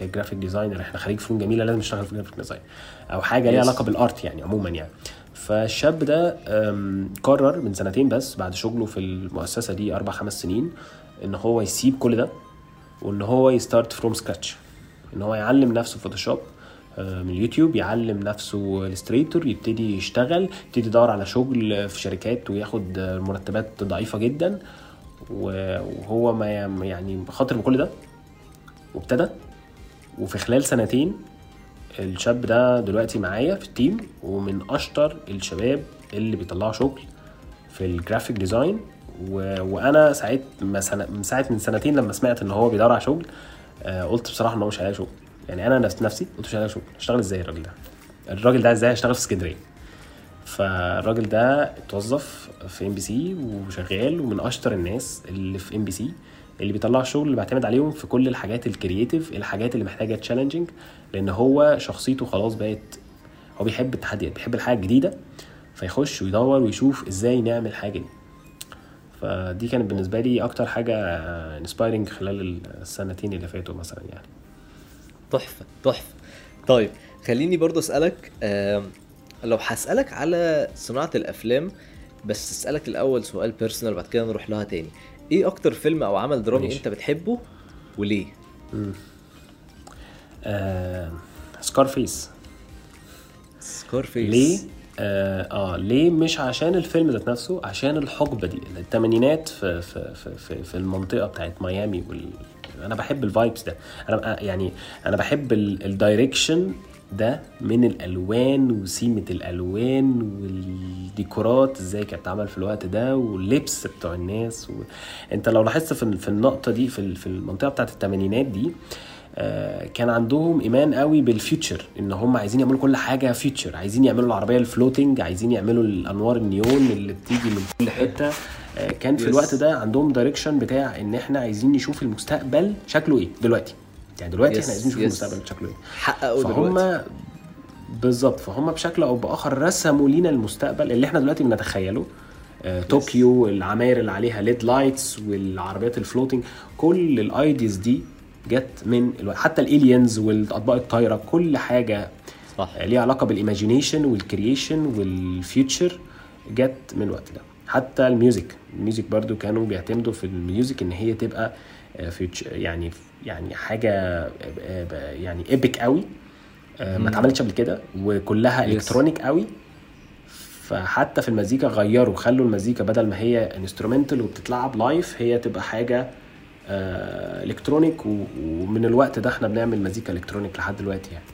ك graphic designer إحنا خريج فنون جميلة لازم نشتغل في graphic design أو حاجة ليها. علاقة بال art يعني عموما يعني. فالشاب ده قرر من سنتين بس بعد شغله في المؤسسة دي أربع خمس سنين إن هو يسيب كل ده وإن هو ي start from scratch إن هو يعلم نفسه Photoshop من اليوتيوب يعلم نفسه Illustrator يبتدي يشتغل يبتدي يدور على شغل في شركات وياخد مرتبات ضعيفة جدا. وهو ما يعني خاطر بكل ده وابتدى. وفي خلال سنتين الشاب ده دلوقتي معايا في ال team ومن أشطر الشباب اللي بيطلعوا شغل في ال graphic design و... وأنا ساعت ما. من ساعه من سنتين لما سمعت إن هو بيدور على شغل آه قلت بصراحة إن هو مش هيلاقي شغل. يعني أنا نفس نفسي قلت مش هيلاقي شغل. اشتغل إزاي الراجل ده؟ الراجل ده إزاي هيشتغل في اسكندرية. فالراجل ده اتوظف في MBC وشغال ومن أشطر الناس اللي في MBC اللي بيطلعوا الشغل اللي بعتمد عليهم في كل الحاجات ال creative الحاجات اللي محتاجة challenging لأن هو شخصيته خلاص بقت هو بيحب التحديات بيحب الحاجة الجديدة فيخش ويدور ويشوف إزاي نعمل حاجة دي. فدي كانت بالنسبة لي أكتر حاجة inspiring خلال السنتين اللي فاتوا مثلا يعني. تحفة تحفة. طيب خليني برضو أسألك لو هسألك على صناعة الأفلام بس اسالك الأول سؤال personal بعد كده نروح لها تاني. إيه أكتر فيلم أو عمل درامي ماشي. أنت بتحبه وليه؟ آه Scarface Scarface ليه؟ آه, آه ليه مش عشان الفيلم ذات نفسه عشان الحقبة دي. الثمانينات في في في في, في المنطقة بتاعت ميامي وال... أنا بحب ال vibes ده. أنا يعني أنا بحب ال direction ده من الألوان وسيمة الألوان والديكورات إزاي كانت بتتعمل في الوقت ده واللبس بتوع الناس و... أنت لو لاحظت في في النقطة دي في في المنطقة بتاعت الثمانينات دي آه، كان عندهم إيمان قوي بال future إن هم عايزين يعملوا كل حاجة future عايزين يعملوا العربية ال floating عايزين يعملوا الأنوار النيون اللي بتيجي من كل حتة آه، كان في. الوقت ده عندهم direction بتاع إن إحنا عايزين نشوف المستقبل شكله إيه دلوقتي يعني دلوقتي Yes, إحنا عايزين نشوف yes. المستقبل شكله إيه. حققوا دلوقتي. فهم بالظبط فهم بشكل أو بآخر رسموا لينا المستقبل اللي إحنا دلوقتي بنتخيله. آه، طوكيو العماير اللي عليها LED lights والعربيات ال floating كل ال ideas دي جت من ألو... حتى ال aliens والأطباق الطايرة كل حاجة صح. آه، ليها علاقة بال imagination وال creation وال future جت من الوقت ده. حتى ال music ال music برضو كانوا بيعتمدوا في ال music إن هي تبقى آه، future- يعني يعني حاجة آه، آه، يعني epic قوي. آه، ما اتعملتش قبل كده وكلها. electronic قوي. فحتى في المزيكا غيروا خلوا المزيكا بدل ما هي instrumental وبتتلعب live هي تبقى حاجة electronic ومن الوقت ده إحنا بنعمل مزيكا electronic لحد دلوقتي يعني.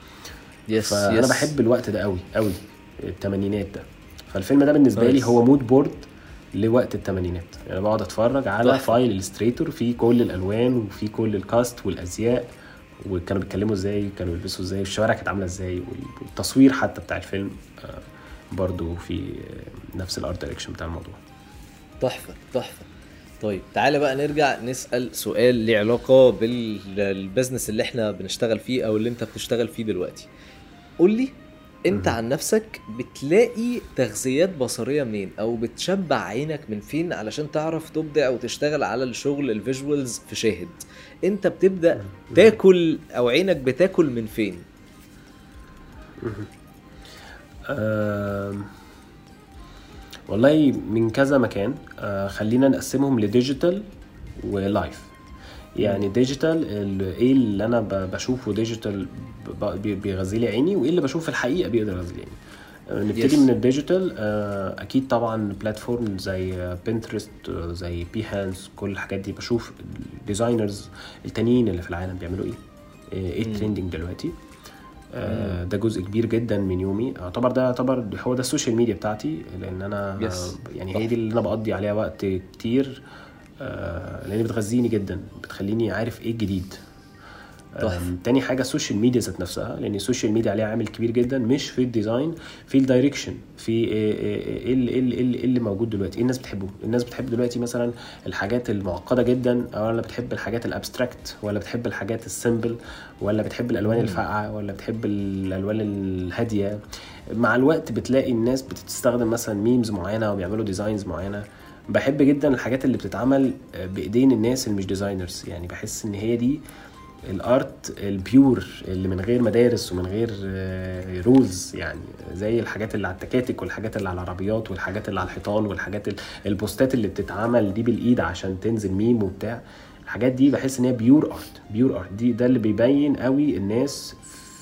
yes فأنا yes بحب الوقت ده قوي قوي الثمانينات ده. فالفيلم ده بالنسبة لي. هو mood board لوقت الثمانينات يعني بقعد أتفرج على تحفة. file Illustrator فيه كل الألوان وفيه كل ال cast والأزياء. وكانوا بيتكلموا إزاي كانوا بيلبسوا إزاي الشوارع كانت عاملة إزاي والتصوير حتى بتاع الفيلم آه، برضو في آه، نفس ال art direction بتاع الموضوع. تحفة تحفة. طيب تعالى بقى نرجع نسأل سؤال ليه علاقة بال business اللي إحنا بنشتغل فيه أو اللي أنت بتشتغل فيه دلوقتي. قول لي انت عن نفسك بتلاقي تغذيات بصرية منين؟ أو بتشبع عينك من فين علشان تعرف تبدع وتشتغل على الشغل ال visuals في شاهد. انت بتبدأ تاكل أو عينك بتاكل من فين؟ والله من كذا مكان. آه، خلينا نقسمهم ل digital و live يعني digital ال- إيه اللي أنا بشوفه digital بي- بيغذي لي عيني وإيه اللي بشوفه في الحقيقة بيقدر يغذي لي عيني. آه، نبتدي Yes. من ال digital آه، أكيد طبعا platform زي Pinterest زي Behance كل الحاجات دي. بشوف ال designers التانيين اللي في العالم بيعملوا إيه. آه، إيه ال trending دلوقتي. آه، ده جزء كبير جدا من يومي. يعتبر ده يعتبر هو ده ال social media بتاعتي لأن أنا Yes. يعني هي دي اللي أنا بقضي عليها وقت كتير. آه، لأن بتغذيني جدا بتخليني عارف إيه الجديد. آم، تاني حاجة ال social media ذات نفسها لأن ال social media عليها عامل كبير جدا مش في ال design في ال direction في إيه إيه- اللي, إيه اللي, اللي موجود دلوقتي. إيه الناس بتحبه. الناس بتحب دلوقتي مثلا الحاجات المعقدة جدا ولا بتحب الحاجات ال abstract ولا بتحب الحاجات ال simple ولا بتحب الألوان الفاقعة ولا بتحب الألوان الهادية. مع الوقت بتلاقي الناس بتستخدم مثلا memes معينة وبيعملوا designs معينة. بحب جدا الحاجات اللي بتتعمل بإيدين الناس اللي مش designers يعني بحس إن هي دي ال art ال pure اللي من غير مدارس ومن غير rules يعني زي الحاجات اللي على التكاتك والحاجات اللي على العربيات والحاجات اللي على الحيطان والحاجات ال- البوستات اللي بتتعمل دي بالإيد عشان تنزل ميم وبتاع. الحاجات دي بحس إن هي pure art pure art دي ده اللي بيبين قوي الناس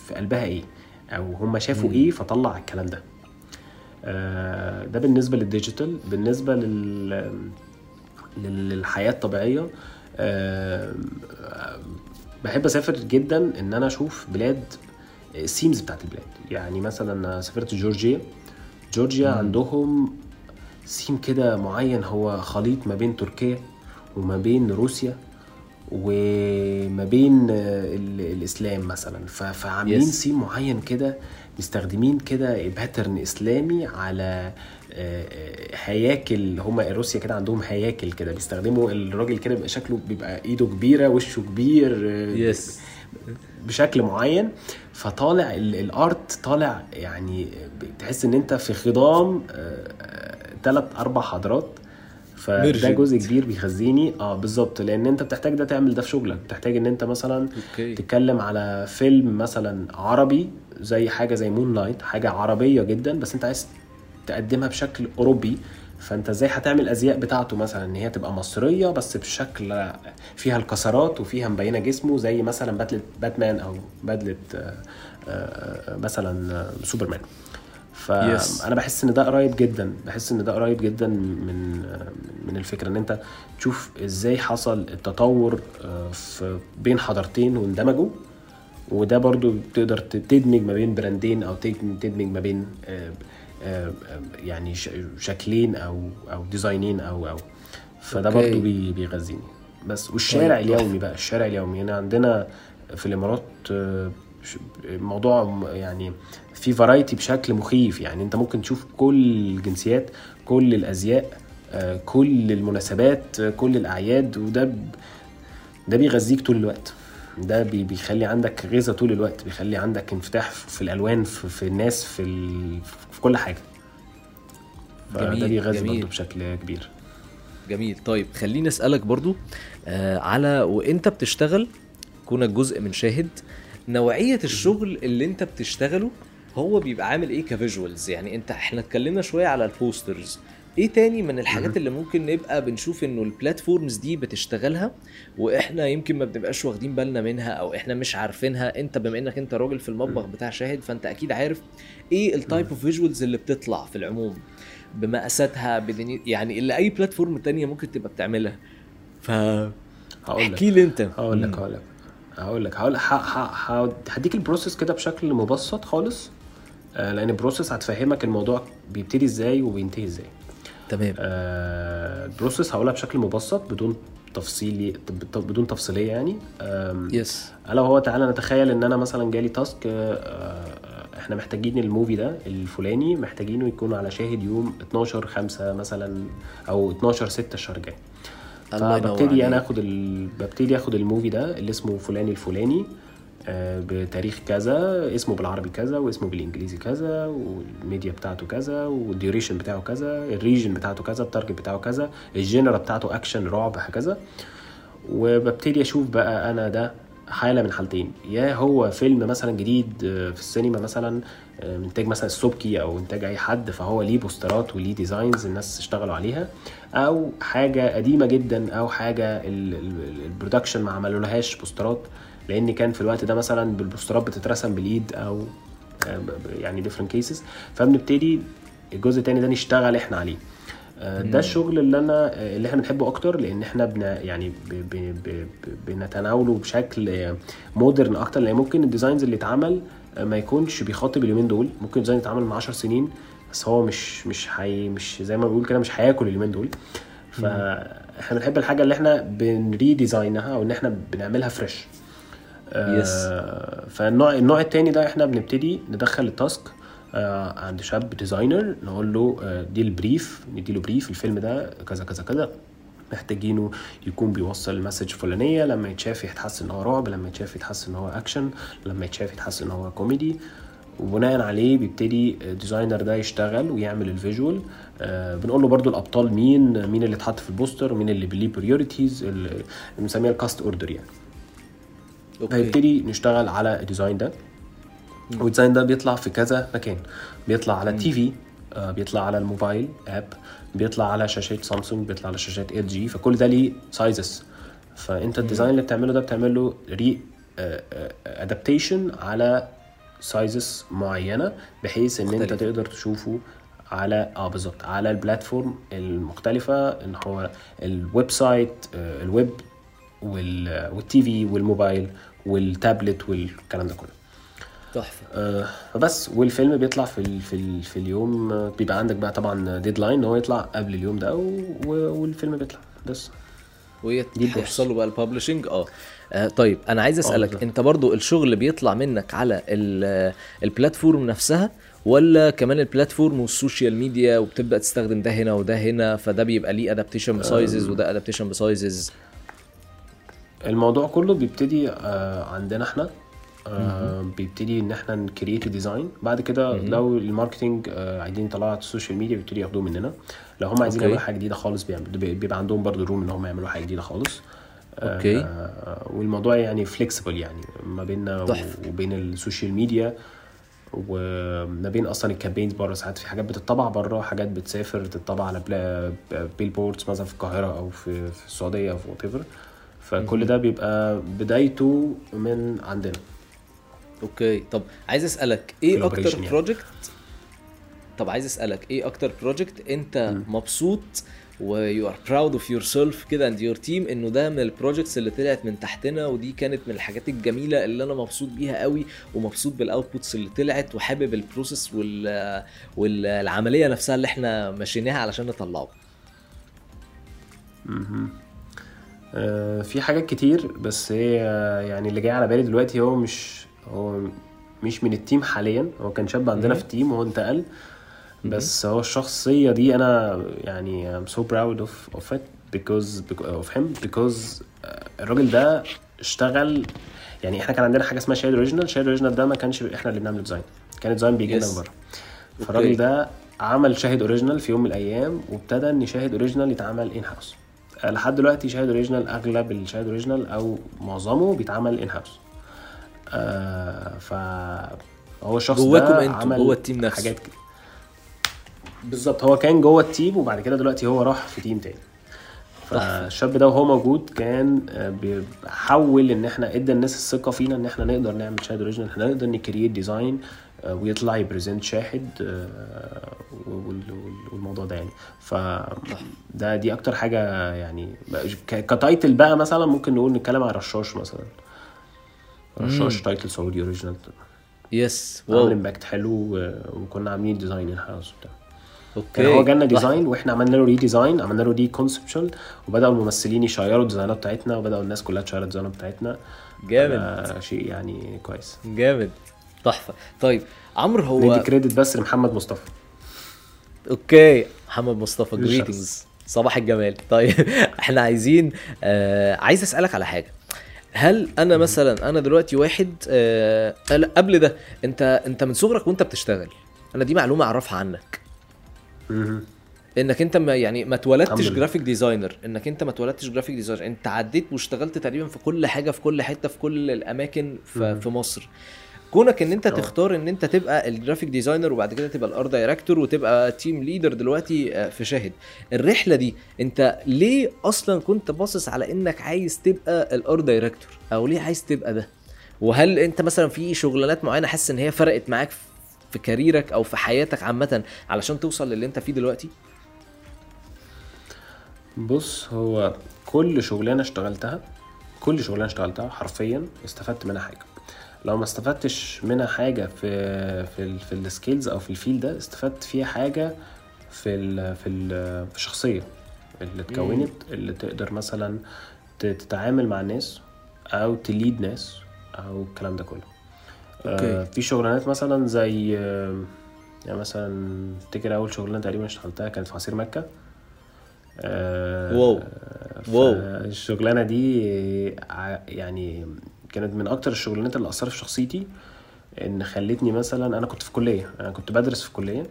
في قلبها إيه أو هم شافوا إيه فطلع الكلام ده. آه، ده بالنسبة لل digital بالنسبة لل لل- للحياة الطبيعية آه، بحب أسافر جدا إن أنا أشوف بلاد ال themes بتاعت البلاد. يعني مثلا سافرت جورجيا. جورجيا عندهم سيم كده معين هو خليط ما بين تركيا وما بين روسيا وما بين آه، ال- الإسلام مثلا. فعاملين Yes. theme معين كده مستخدمين كده pattern إسلامي على آه، آه، هياكل هما روسيا كده عندهم هياكل كده بيستخدموا الراجل كده بيبقى شكله بيبقى إيده كبيرة وشه كبير آه، yes بشكل معين فطالع ال- ال art طالع يعني تحس إن أنت في خضم ثلاث أربع حضارات فده. جزء كبير بيغذيني. آه بالظبط. لأن أنت بتحتاج ده تعمل ده في شغلك. بتحتاج إن أنت مثلا okay. تتكلم على فيلم مثلا عربي زي حاجة زي Moon Knight حاجة عربية جدا بس أنت عايز تقدمها بشكل أوروبي. فأنت إزاي هتعمل الأزياء بتاعته مثلا؟ إن هي تبقى مصرية بس بشكل فيها الكسرات وفيها مبينة جسمه زي مثلا بدلة باتمان أو بدلة آه، آه، مثلا آه، سوبرمان Yes. فانا بحس إن ده قريب جدا. بحس إن ده قريب جدا من من الفكرة إن أنت تشوف إزاي حصل التطور آه، في بين حضارتين واندمجوا. وده برضو تقدر تدمج ما بين brand ين أو تدمج ما بين آه، آه، يعني شكلين أو أو design ين أو أو. فده okay. برضو بي- بيغذيني. بس والشارع طيب، اليومي بقى الشارع اليومي. هنا عندنا في الإمارات آه، ش- موضوع م- يعني في variety بشكل مخيف. يعني انت ممكن تشوف كل الجنسيات كل الأزياء آه، كل المناسبات آه، كل الأعياد وده ب- ده بيغذيك طول الوقت. ده بي- بيخلي عندك غذاء طول الوقت بيخلي عندك انفتاح في الألوان في, في الناس في ال... في كل حاجة. جميل، بيغذي جميل. برضه بشكل كبير. جميل. طيب خليني أسألك برضو آه على وانت بتشتغل؟ كونك جزء من شاهد نوعية الشغل اللي انت بتشتغله هو بيبقى عامل إيه ك visuals يعني انت إحنا اتكلمنا شوية على ال posters إيه تاني من الحاجات اللي ممكن نبقى بنشوف انه ال platforms دي بتشتغلها وإحنا يمكن ما بنبقاش واخدين بالنا منها أو إحنا مش عارفينها؟ انت بما انك انت راجل في المطبخ بتاع شاهد فانت أكيد عارف إيه ال type of visuals اللي بتطلع في العموم بمقاساتها بدني يعني اللي أي platform تانية ممكن تبقى بتعملها. ف هقول لك. احكي لي انت. هقول لك. هقول لك. هقول لك هقول هديك ال process كده بشكل مبسط خالص آه، لأن ال process هتفهمك الموضوع بيبتدي إزاي وبينتهي إزاي. تمام. آه، ال process هقولها بشكل مبسط بدون تفصيلي بدون تفصيلية يعني. yes ألا وهو تعالى نتخيل إن أنا مثلا جالي task آه، آه، إحنا محتاجين ال movie ده الفلاني محتاجينه يكون على شاهد يوم 12 5 مثلا أو 12 6 الشهر الجاي. فببتدي أنا. آخد ال... ببتدي آخد ال movie ده اللي اسمه فلاني الفلاني آه، بتاريخ كذا اسمه بالعربي كذا واسمه بالإنجليزي كذا والميديا بتاعته كذا وال duration بتاعه كذا ال region بتاعته كذا ال target بتاعه كذا ال genre بتاعته أكشن رعب هكذا وببتدي أشوف بقى أنا ده حالة من حالتين. يا هو فيلم مثلا جديد آه، في السينما مثلا آه، من إنتاج مثلا السبكي أو إنتاج أي حد فهو ليه بوسترات وليه designs الناس اشتغلوا عليها أو حاجة قديمة جدا أو حاجة ال- ال- ال production ما عملولهاش بوسترات لأن كان في الوقت ده مثلا بالبوسترات بتترسم بالإيد أو آه، يعني different cases. فبنبتدي الجزء التاني ده نشتغل إحنا عليه. آه، ده الشغل اللي أنا آه، اللي إحنا بنحبه أكتر لأن إحنا بن يعني ب ب ب ب بنتناوله بشكل modern أكتر. لأن ممكن ال designs اللي اتعمل آه، ما يكونش بيخاطب اليومين دول. ممكن design اتعمل من 10 سنين بس هو مش مش حي مش زي ما بنقول كده مش هياكل اليومين دول. فاحنا بنحب الحاجة اللي إحنا بن redesign ها أو إن إحنا بنعملها fresh آه، فالنوع النوع التاني ده إحنا بنبتدي ندخل ال task آه، عند شاب designer نقول له آه، دي ال brief نديله brief الفيلم ده كذا كذا كذا. محتاجينه يكون بيوصل ال message الفلانيه لما يتشاف يتحس إن هو رعب لما يتشاف يتحس إن هو اكشن لما يتشاف يتحس إن هو كوميدي وبناء عليه بيبتدي ال designer ده يشتغل ويعمل ال visual آه بنقول له برضو الأبطال مين مين اللي اتحط في البوستر ومين اللي ليه priorities بنسميها ال cast order يعني. okay. هنبتدي نشتغل على ال design ده. وال design ده بيطلع في كذا مكان. بيطلع على ال TV آه، بيطلع على ال mobile app بيطلع على شاشات سامسونج بيطلع على شاشات LG فكل ده ليه sizes فأنت ال design اللي بتعمله ده بتعمل له re-adaptation على sizes معينة بحيث إن أنت. تقدر تشوفه على آه بالظبط على ال platform المختلفة إن هو ال website آه، الويب وال- وال TV والموبايل والتابلت والكلام ده كله. تحفة. آه، فبس والفيلم بيطلع في ال في ال في اليوم آه، بيبقى عندك بقى طبعا deadline إن هو يطلع قبل اليوم ده والفيلم بيطلع. بس. له بقى ال publishing آه. آه، طيب أنا عايز أسألك بالظبط. أنت برضو الشغل بيطلع منك على ال- ال platform نفسها ولا كمان ال platform وال social media وبتبدأ تستخدم ده هنا وده هنا فده بيبقى ليه adaptation ب sizes وده adaptation ب sizes الموضوع كله بيبتدي آه، عندنا إحنا آه، بيبتدي إن إحنا ن create design بعد كده لو ال marketing آه، عايزين يطلعوا على ال social media بيبتدوا ياخدوه مننا. لو هم عايزين. يعملوا حاجة جديدة خالص بيبقى عندهم برضو room إن هم يعملوا حاجة جديدة خالص. آه، okay. آه، والموضوع يعني flexible يعني ما بيننا. وبين ال social media وما بين أصلا ال campaigns بره. ساعات في حاجات بتطبع بره حاجات بتسافر تطبع على billboards مثلا في القاهرة أو في في السعودية أو في whatever كل ده بيبقى بدايته من عندنا. okay. طب عايز أسألك إيه أكتر يعني. project طب عايز أسألك إيه أكتر project أنت مبسوط و you are proud of yourself كده and your team إنه ده من ال projects اللي طلعت من تحتنا ودي كانت من الحاجات الجميلة اللي أنا مبسوط بيها قوي ومبسوط بال outputs اللي طلعت وحابب ال process وال والعملية نفسها اللي إحنا مشيناها علشان نطلعه. آه، في حاجات كتير بس هي يعني اللي جاي على بالي دلوقتي هو مش هو مش من ال team حاليا. هو كان شاب عندنا في ال team وهو انتقل. بس هو الشخصية دي أنا يعني I'm so proud of, of it because, because of him because آه، الراجل ده اشتغل. يعني إحنا كان عندنا حاجة اسمها شاهد original شاهد original ده ما كانش إحنا اللي بنعمل design كان ال design بيجي لنا. من بره. فالراجل ده عمل شاهد original في يوم من الأيام وابتدى إن شاهد original يتعمل in-house لحد دلوقتي شاهد original أغلب الشاهد original أو معظمه بيتعمل in-house آه فهو الشخص جواكم أنتوا، جوه ال team نفسه. حاجات كده. بالظبط هو كان جوه ال team وبعد كده دلوقتي هو راح في team تاني. فالشاب ده وهو موجود كان آه، بيحول إن إحنا إدى الناس الثقة فينا إن إحنا نقدر نعمل شاهد original إحنا نقدر ن create design ويطلع ي represent شاهد آه، وال- وال- والموضوع ده يعني. ف ده دي أكتر حاجة يعني ك title بقى مثلا ممكن نقول نتكلم عن رشاش مثلا. رشاش title سعودي original. yes wow. impact حلو وكنا عاملين design in-house وبتاع. okay. يعني هو جالنا. design وإحنا عملنا له redesign عملنا له ده conceptual وبدأوا الممثلين يشيروا الديزاينات بتاعتنا وبدأوا الناس كلها ت share ال design ات بتاعتنا. جامد. آه شيء يعني كويس. جامد. تحفة. طيب عمرو هو ندي credit بس لمحمد مصطفى. okay. محمد مصطفى. greetings صباح الجمال. طيب إحنا عايزين آه عايز أسألك على حاجة. هل أنا مثلا أنا دلوقتي واحد آه قبل ده أنت أنت من صغرك وأنت بتشتغل أنا دي معلومة أعرفها عنك. إنك أنت ما يعني ما اتولدتش. graphic designer إنك أنت ما اتولدتش graphic designer أنت عديت واشتغلت تقريبا في كل حاجة في كل حتة في كل الأماكن في, في مصر كونك إن أنت آه. تختار إن أنت تبقى ال graphic designer وبعد كده تبقى ال art director وتبقى team leader دلوقتي آه، في شاهد. الرحلة دي أنت ليه أصلا كنت باصص على إنك عايز تبقى ال art director أو ليه عايز تبقى ده؟ وهل أنت مثلا في شغلانات معينة حاسس إن هي فرقت معاك في كاريرك أو في حياتك عامة علشان توصل للي أنت فيه دلوقتي؟ بص هو كل شغلانة اشتغلتها كل شغلانة اشتغلتها حرفيا استفدت منها حاجة. لو ما استفدتش منها حاجة في في ال في ال skills أو في ال field ده استفدت فيها حاجة في ال في ال في الشخصيه اللي اتكونت اللي تقدر مثلا تتعامل مع الناس أو ت lead ناس أو الكلام ده كله okay. آه في شغلانات مثلا زي آه، يعني مثلا افتكر أول شغلانة تقريبا اشتغلتها كانت في عصير مكة آه، واو. واو. الشغلانة دي يعني كانت من أكتر الشغلانات اللي أثرت في شخصيتي إن خلتني مثلا أنا كنت في كلية أنا كنت بدرس في كلية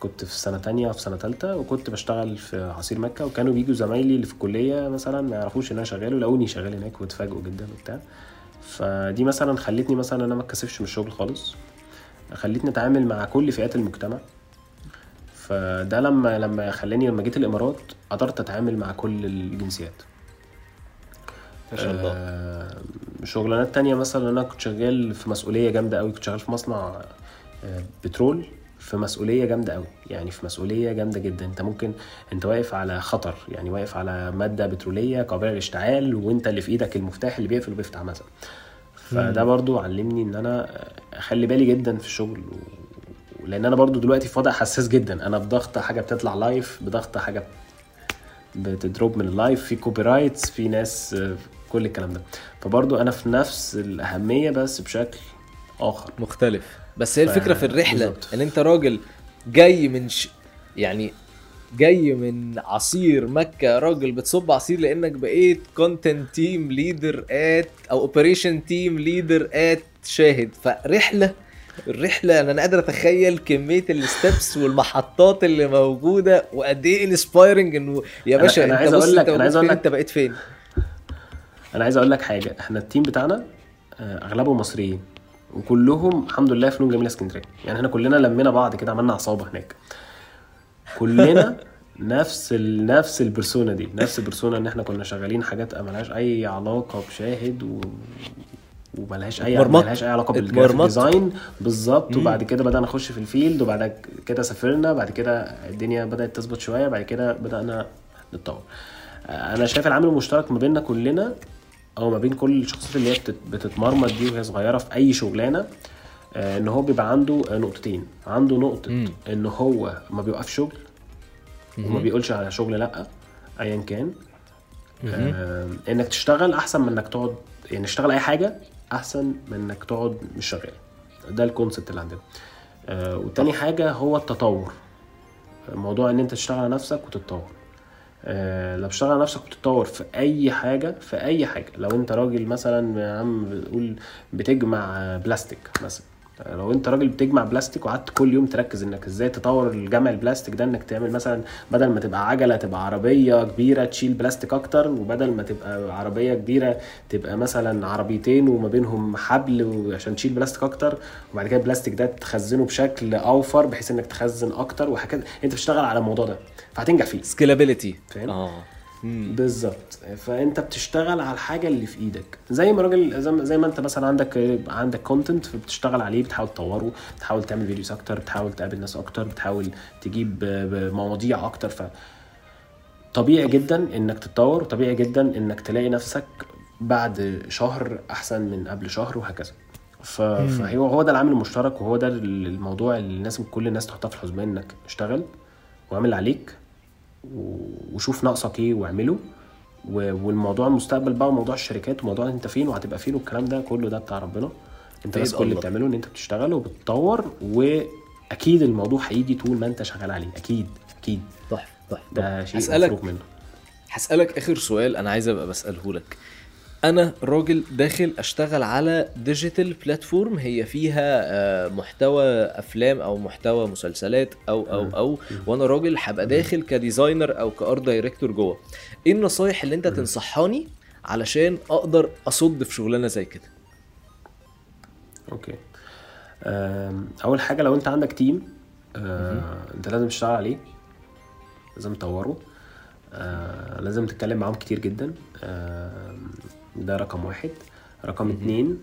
كنت في سنة تانية وفي سنة تالتة وكنت بشتغل في عصير مكة وكانوا بيجوا زمايلي اللي في الكلية مثلا ما يعرفوش إن أنا شغال ولاقوني شغال هناك واتفاجئوا جدا وبتاع. فدي مثلا خلتني مثلا أنا ما اتكسفش من الشغل خالص. خلتني أتعامل مع كل فئات المجتمع. فده لما لما خلاني لما جيت الإمارات قدرت أتعامل مع كل الجنسيات. ما شاء الله. آه، شغلانات تانية مثلا أنا كنت شغال في مسؤولية جامدة قوي كنت شغال في مصنع آه، بترول في مسؤولية جامدة قوي يعني في مسؤولية جامدة جدا. أنت ممكن أنت واقف على خطر يعني واقف على مادة بترولية قابله للاشتعال وأنت اللي في إيدك المفتاح اللي بيقفل وبيفتح مثلا. فده برضو علمني إن أنا أخلي بالي جدا في الشغل و... لأن أنا برضو دلوقتي في وضع حساس جدا. أنا بضغط حاجة بتطلع live بضغط حاجة بت drop من ال live في copyrights في ناس كل الكلام ده. فبرضو أنا في نفس الأهمية بس بشكل آخر. مختلف. بس هي الفكرة في الرحلة بالظبط. إن أنت راجل جاي من ش... يعني جاي من عصير مكة راجل بتصب عصير لأنك بقيت content team leader at أو operation team leader at شاهد. فرحله الرحلة أنا أنا قادر أتخيل كمية ال steps والمحطات اللي موجودة وقد إيه inspiring إنه يا أنا- باشا أنا أنت عايز بص أقول لك- أنت أنا عايز فين لك- أنت بقيت فين؟ أنا عايز أقول لك حاجة. إحنا ال team بتاعنا آه، اغلبهم مصريين. وكلهم الحمد لله فنون جميلة اسكندرية. يعني إحنا كلنا لمينا بعض كده عملنا عصابة هناك. كلنا نفس ال... نفس ال persona دي. نفس ال persona إن إحنا كنا شغالين حاجات ملهاش أي علاقة بشاهد و... وملهاش أي اتمرمطت. ملهاش أي علاقة بال graphic. design. بالظبط. وبعد كده بدأنا نخش في ال field وبعد كده سافرنا. بعد كده الدنيا بدأت تظبط شوية. بعد كده بدأنا نتطور. أنا شايف العامل المشترك ما بيننا كلنا أو ما بين كل الشخصيات اللي هي بتت- بتتمرمط دي وهي صغيرة في أي شغلانة آه، إن هو بيبقى عنده نقطتين. عنده نقطة مم. إن هو ما بيوقفش شغل وما بيقولش على شغل لأ ايا كان. آه إنك تشتغل أحسن من إنك تقعد يعني تشتغل أي حاجة أحسن من إنك تقعد مش شغال. ده ال concept اللي عندنا. آه وتاني حاجة هو التطور. موضوع إن أنت تشتغل على نفسك وتتطور. لو بتشتغل على نفسك وتتطور في أي حاجة في أي حاجة. لو أنت راجل مثلا يا عم بتقول بتجمع آه، بلاستيك مثلا. لو انت راجل بتجمع بلاستيك وقعدت كل يوم تركز انك إزاي تطور الجمع البلاستيك ده انك تعمل مثلا بدل ما تبقى عجلة تبقى عربية كبيرة تشيل بلاستيك أكتر وبدل ما تبقى عربية كبيرة تبقى مثلا عربيتين وما بينهم حبل عشان تشيل بلاستيك أكتر وبعد كده البلاستيك ده تخزنه بشكل أوفر بحيث إنك تخزن أكتر وهكذا أنت بتشتغل على الموضوع ده فهتنجح فيه scalability فاهم؟ آه. بالظبط. فأنت بتشتغل على الحاجة اللي في إيدك. زي ما راجل زي ما- أنت مثلا عندك عندك content فبتشتغل عليه بتحاول تطوره بتحاول تعمل videos أكتر بتحاول تقابل ناس أكتر بتحاول تجيب ب- مواضيع أكتر. ف طبيعي جدا إنك تتطور وطبيعي جدا إنك تلاقي نفسك بعد شهر أحسن من قبل شهر وهكذا. ف... فهو هو ده العامل المشترك وهو ده الموضوع اللي لازم كل الناس تحطها في الحسبان إنك اشتغل وأعمل عليك. وشوف ناقصك إيه واعمله. والموضوع المستقبل بقى وموضوع الشركات وموضوع انت فين وهتبقى فين والكلام ده كله ده بتاع ربنا. انت بس كل اللي. بتعمله ان انت بتشتغل وبتطور واكيد الموضوع هيجي طول ما انت شغال عليه. أكيد أكيد. تحفة تحفة. ده شيء هسألك منه. هسألك آخر سؤال أنا عايز أبقى بسأله لك. أنا راجل داخل أشتغل على digital platform هي فيها آه، محتوى أفلام أو محتوى مسلسلات أو أو أو وأنا راجل هبقى داخل ك designer أو ك art director جوه. إيه النصايح اللي أنت تنصحاني علشان أقدر أصد في شغلانة زي كده؟ okay. أول حاجة لو أنت عندك team آه، أنت لازم تشتغل عليه لازم تطوره. آه، لازم تتكلم معاهم كتير جدا. ده رقم واحد. رقم اتنين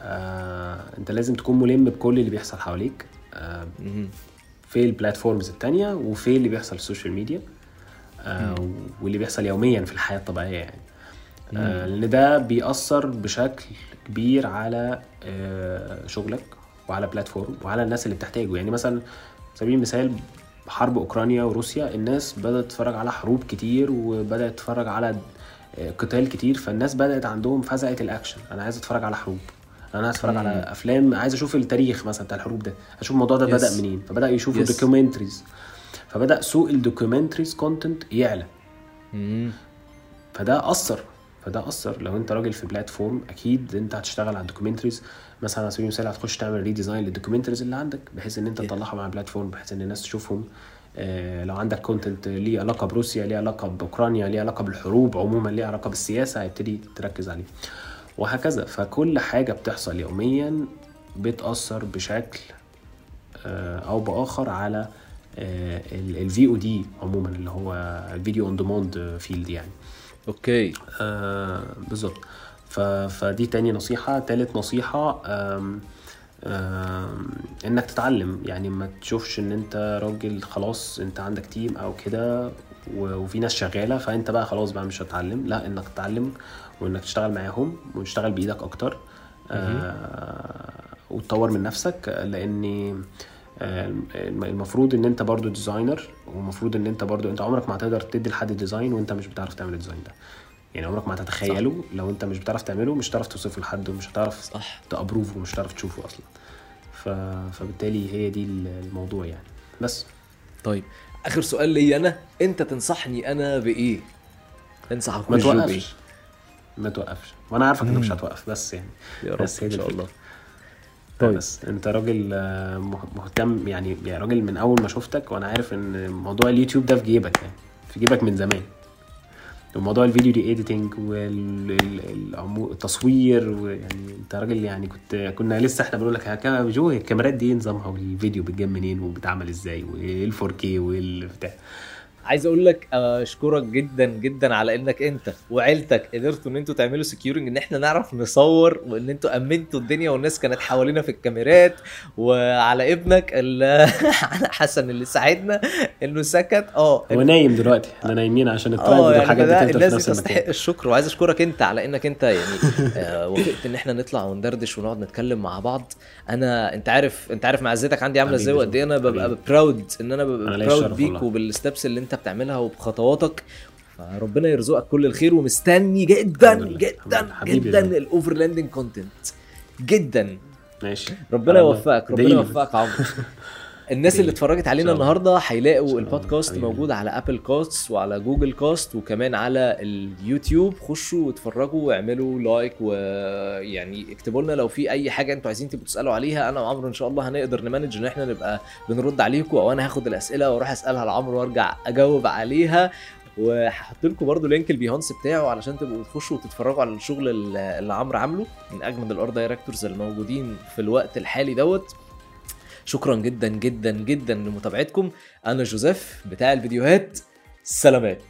آه، انت لازم تكون ملم بكل اللي بيحصل حواليك آه،. في ال platforms التانية وفي اللي بيحصل في ال social media آه واللي بيحصل يوميا في الحياة الطبيعية يعني. آه لأن ده بيأثر بشكل كبير على آه شغلك وعلى platform وعلى الناس اللي بتحتاجه. يعني مثلا سبيل المثال حرب أوكرانيا وروسيا الناس بدأت تتفرج على حروب كتير وبدأت تتفرج على قتال كتير فالناس بدأت عندهم فزعة الأكشن. أنا عايز أتفرج على حروب. أنا عايز أتفرج على أفلام. عايز أشوف التاريخ مثلا بتاع الحروب ده. أشوف الموضوع ده Yes. بدا منين؟ فبدأ يشوفوا Yes. documentaries فبدأ سوق ال documentaries content يعلى. مم. فده أثر. فده أثر. لو أنت راجل في platform أكيد أنت هتشتغل على ال documentaries مثلا على سبيل المثال هتخش تعمل redesign لل documentaries اللي عندك بحيث إن أنت. تطلعهم على ال platform بحيث إن الناس تشوفهم. لو عندك content ليه علاقة بروسيا ليه علاقة بأوكرانيا ليه علاقة بالحروب عموما ليه علاقة بالسياسة هيبتدي تركز عليه. وهكذا. فكل حاجة بتحصل يوميا بتأثر بشكل آه، أو بآخر على ال VOD عموما اللي هو ال video on demand field يعني. okay. آه بالظبط. فدي تاني نصيحة. تالت نصيحة أم... إنك تتعلم. يعني ما تشوفش إن أنت راجل خلاص أنت عندك team أو كده. وفي ناس شغالة فأنت بقى خلاص بقى مش هتتعلم. لا إنك تتعلم وإنك تشتغل معاهم وتشتغل بإيدك أكتر. آه... وتطور من نفسك لأن آه، المفروض إن أنت برضو designer ومفروض إن أنت برضو أنت عمرك ما هتقدر تدي لحد design وأنت مش بتعرف تعمل ال design ده. يعني عمرك ما هتتخيله صح. لو انت مش بتعرف تعمله مش هتعرف توصفه لحد ومش هتعرف صح. ت approve ه ومش هتعرف تشوفه أصلا. ف... فبالتالي هي دي الموضوع يعني. بس. طيب آخر سؤال لي أنا. أنت تنصحني أنا بإيه؟ أنصحك ما توقفش. ما توقفش. وأنا عارفك إنك مش هتوقف بس يعني. يا رب بس إن شاء الله. طيب. بس. أنت راجل آه، مهتم يعني يعني راجل من أول ما شفتك وأنا عارف إن موضوع اليوتيوب ده في جيبك يعني. في جيبك من زمان. وموضوع ال video editing والتصوير ويعني انت راجل يعني كنت كنا لسه إحنا بنقول لك جو الكاميرات دي نظامها والفيديو بتجيب منين وبتعمل إزاي وايه ال 4K والبتاع عايز أقول لك اشكرك جدا جدا على إنك أنت وعيلتك قدرتوا إن أنتوا تعملوا securing إن إحنا نعرف نصور وإن أنتوا أمنتوا الدنيا والناس كانت حوالينا في الكاميرات وعلى ابنك اللي حسن اللي ساعدنا إنه سكت. آه هو نايم دلوقتي إحنا نايمين عشان الترايب آه يعني والحاجات دي الناس تستحق الشكر وعايز أشكرك أنت على إنك أنت يعني آه وافقت إن إحنا نطلع وندردش ونقعد نتكلم مع بعض. أنا أنت عارف أنت عارف معزتك عندي عاملة إزاي؟ وقد إيه أنا ببقى proud إن أنا ببقى proud بيك وبال steps اللي أنت بتعملها وبخطواتك. فربنا يرزقك كل الخير ومستني جدا جدا جدا ال overlanding content جدا. ماشي. ربنا يوفقك ربنا يوفقك عمرو الناس اللي اتفرجت علينا النهارده هيلاقوا البودكاست موجود على ابل كاست وعلى جوجل كاست وكمان على اليوتيوب. خشوا واتفرجوا واعملوا like ويعني اكتبوا لنا لو في أي حاجة أنتوا عايزين تبقوا تسألوا عليها. أنا وعمرو إن شاء الله هنقدر ن manage إن إحنا نبقى بنرد عليكم أو أنا هاخد الأسئلة وأروح أسألها لعمرو وأرجع أجاوب عليها. وهحط لكم برده link ال Behance بتاعه علشان تبقوا تخشوا وتتفرجوا على الشغل اللي عمرو عامله من أجمد ال art directors الموجودين في الوقت الحالي دوت. شكرا جدا جدا جدا لمتابعتكم. أنا جوزيف بتاع الفيديوهات سلامات.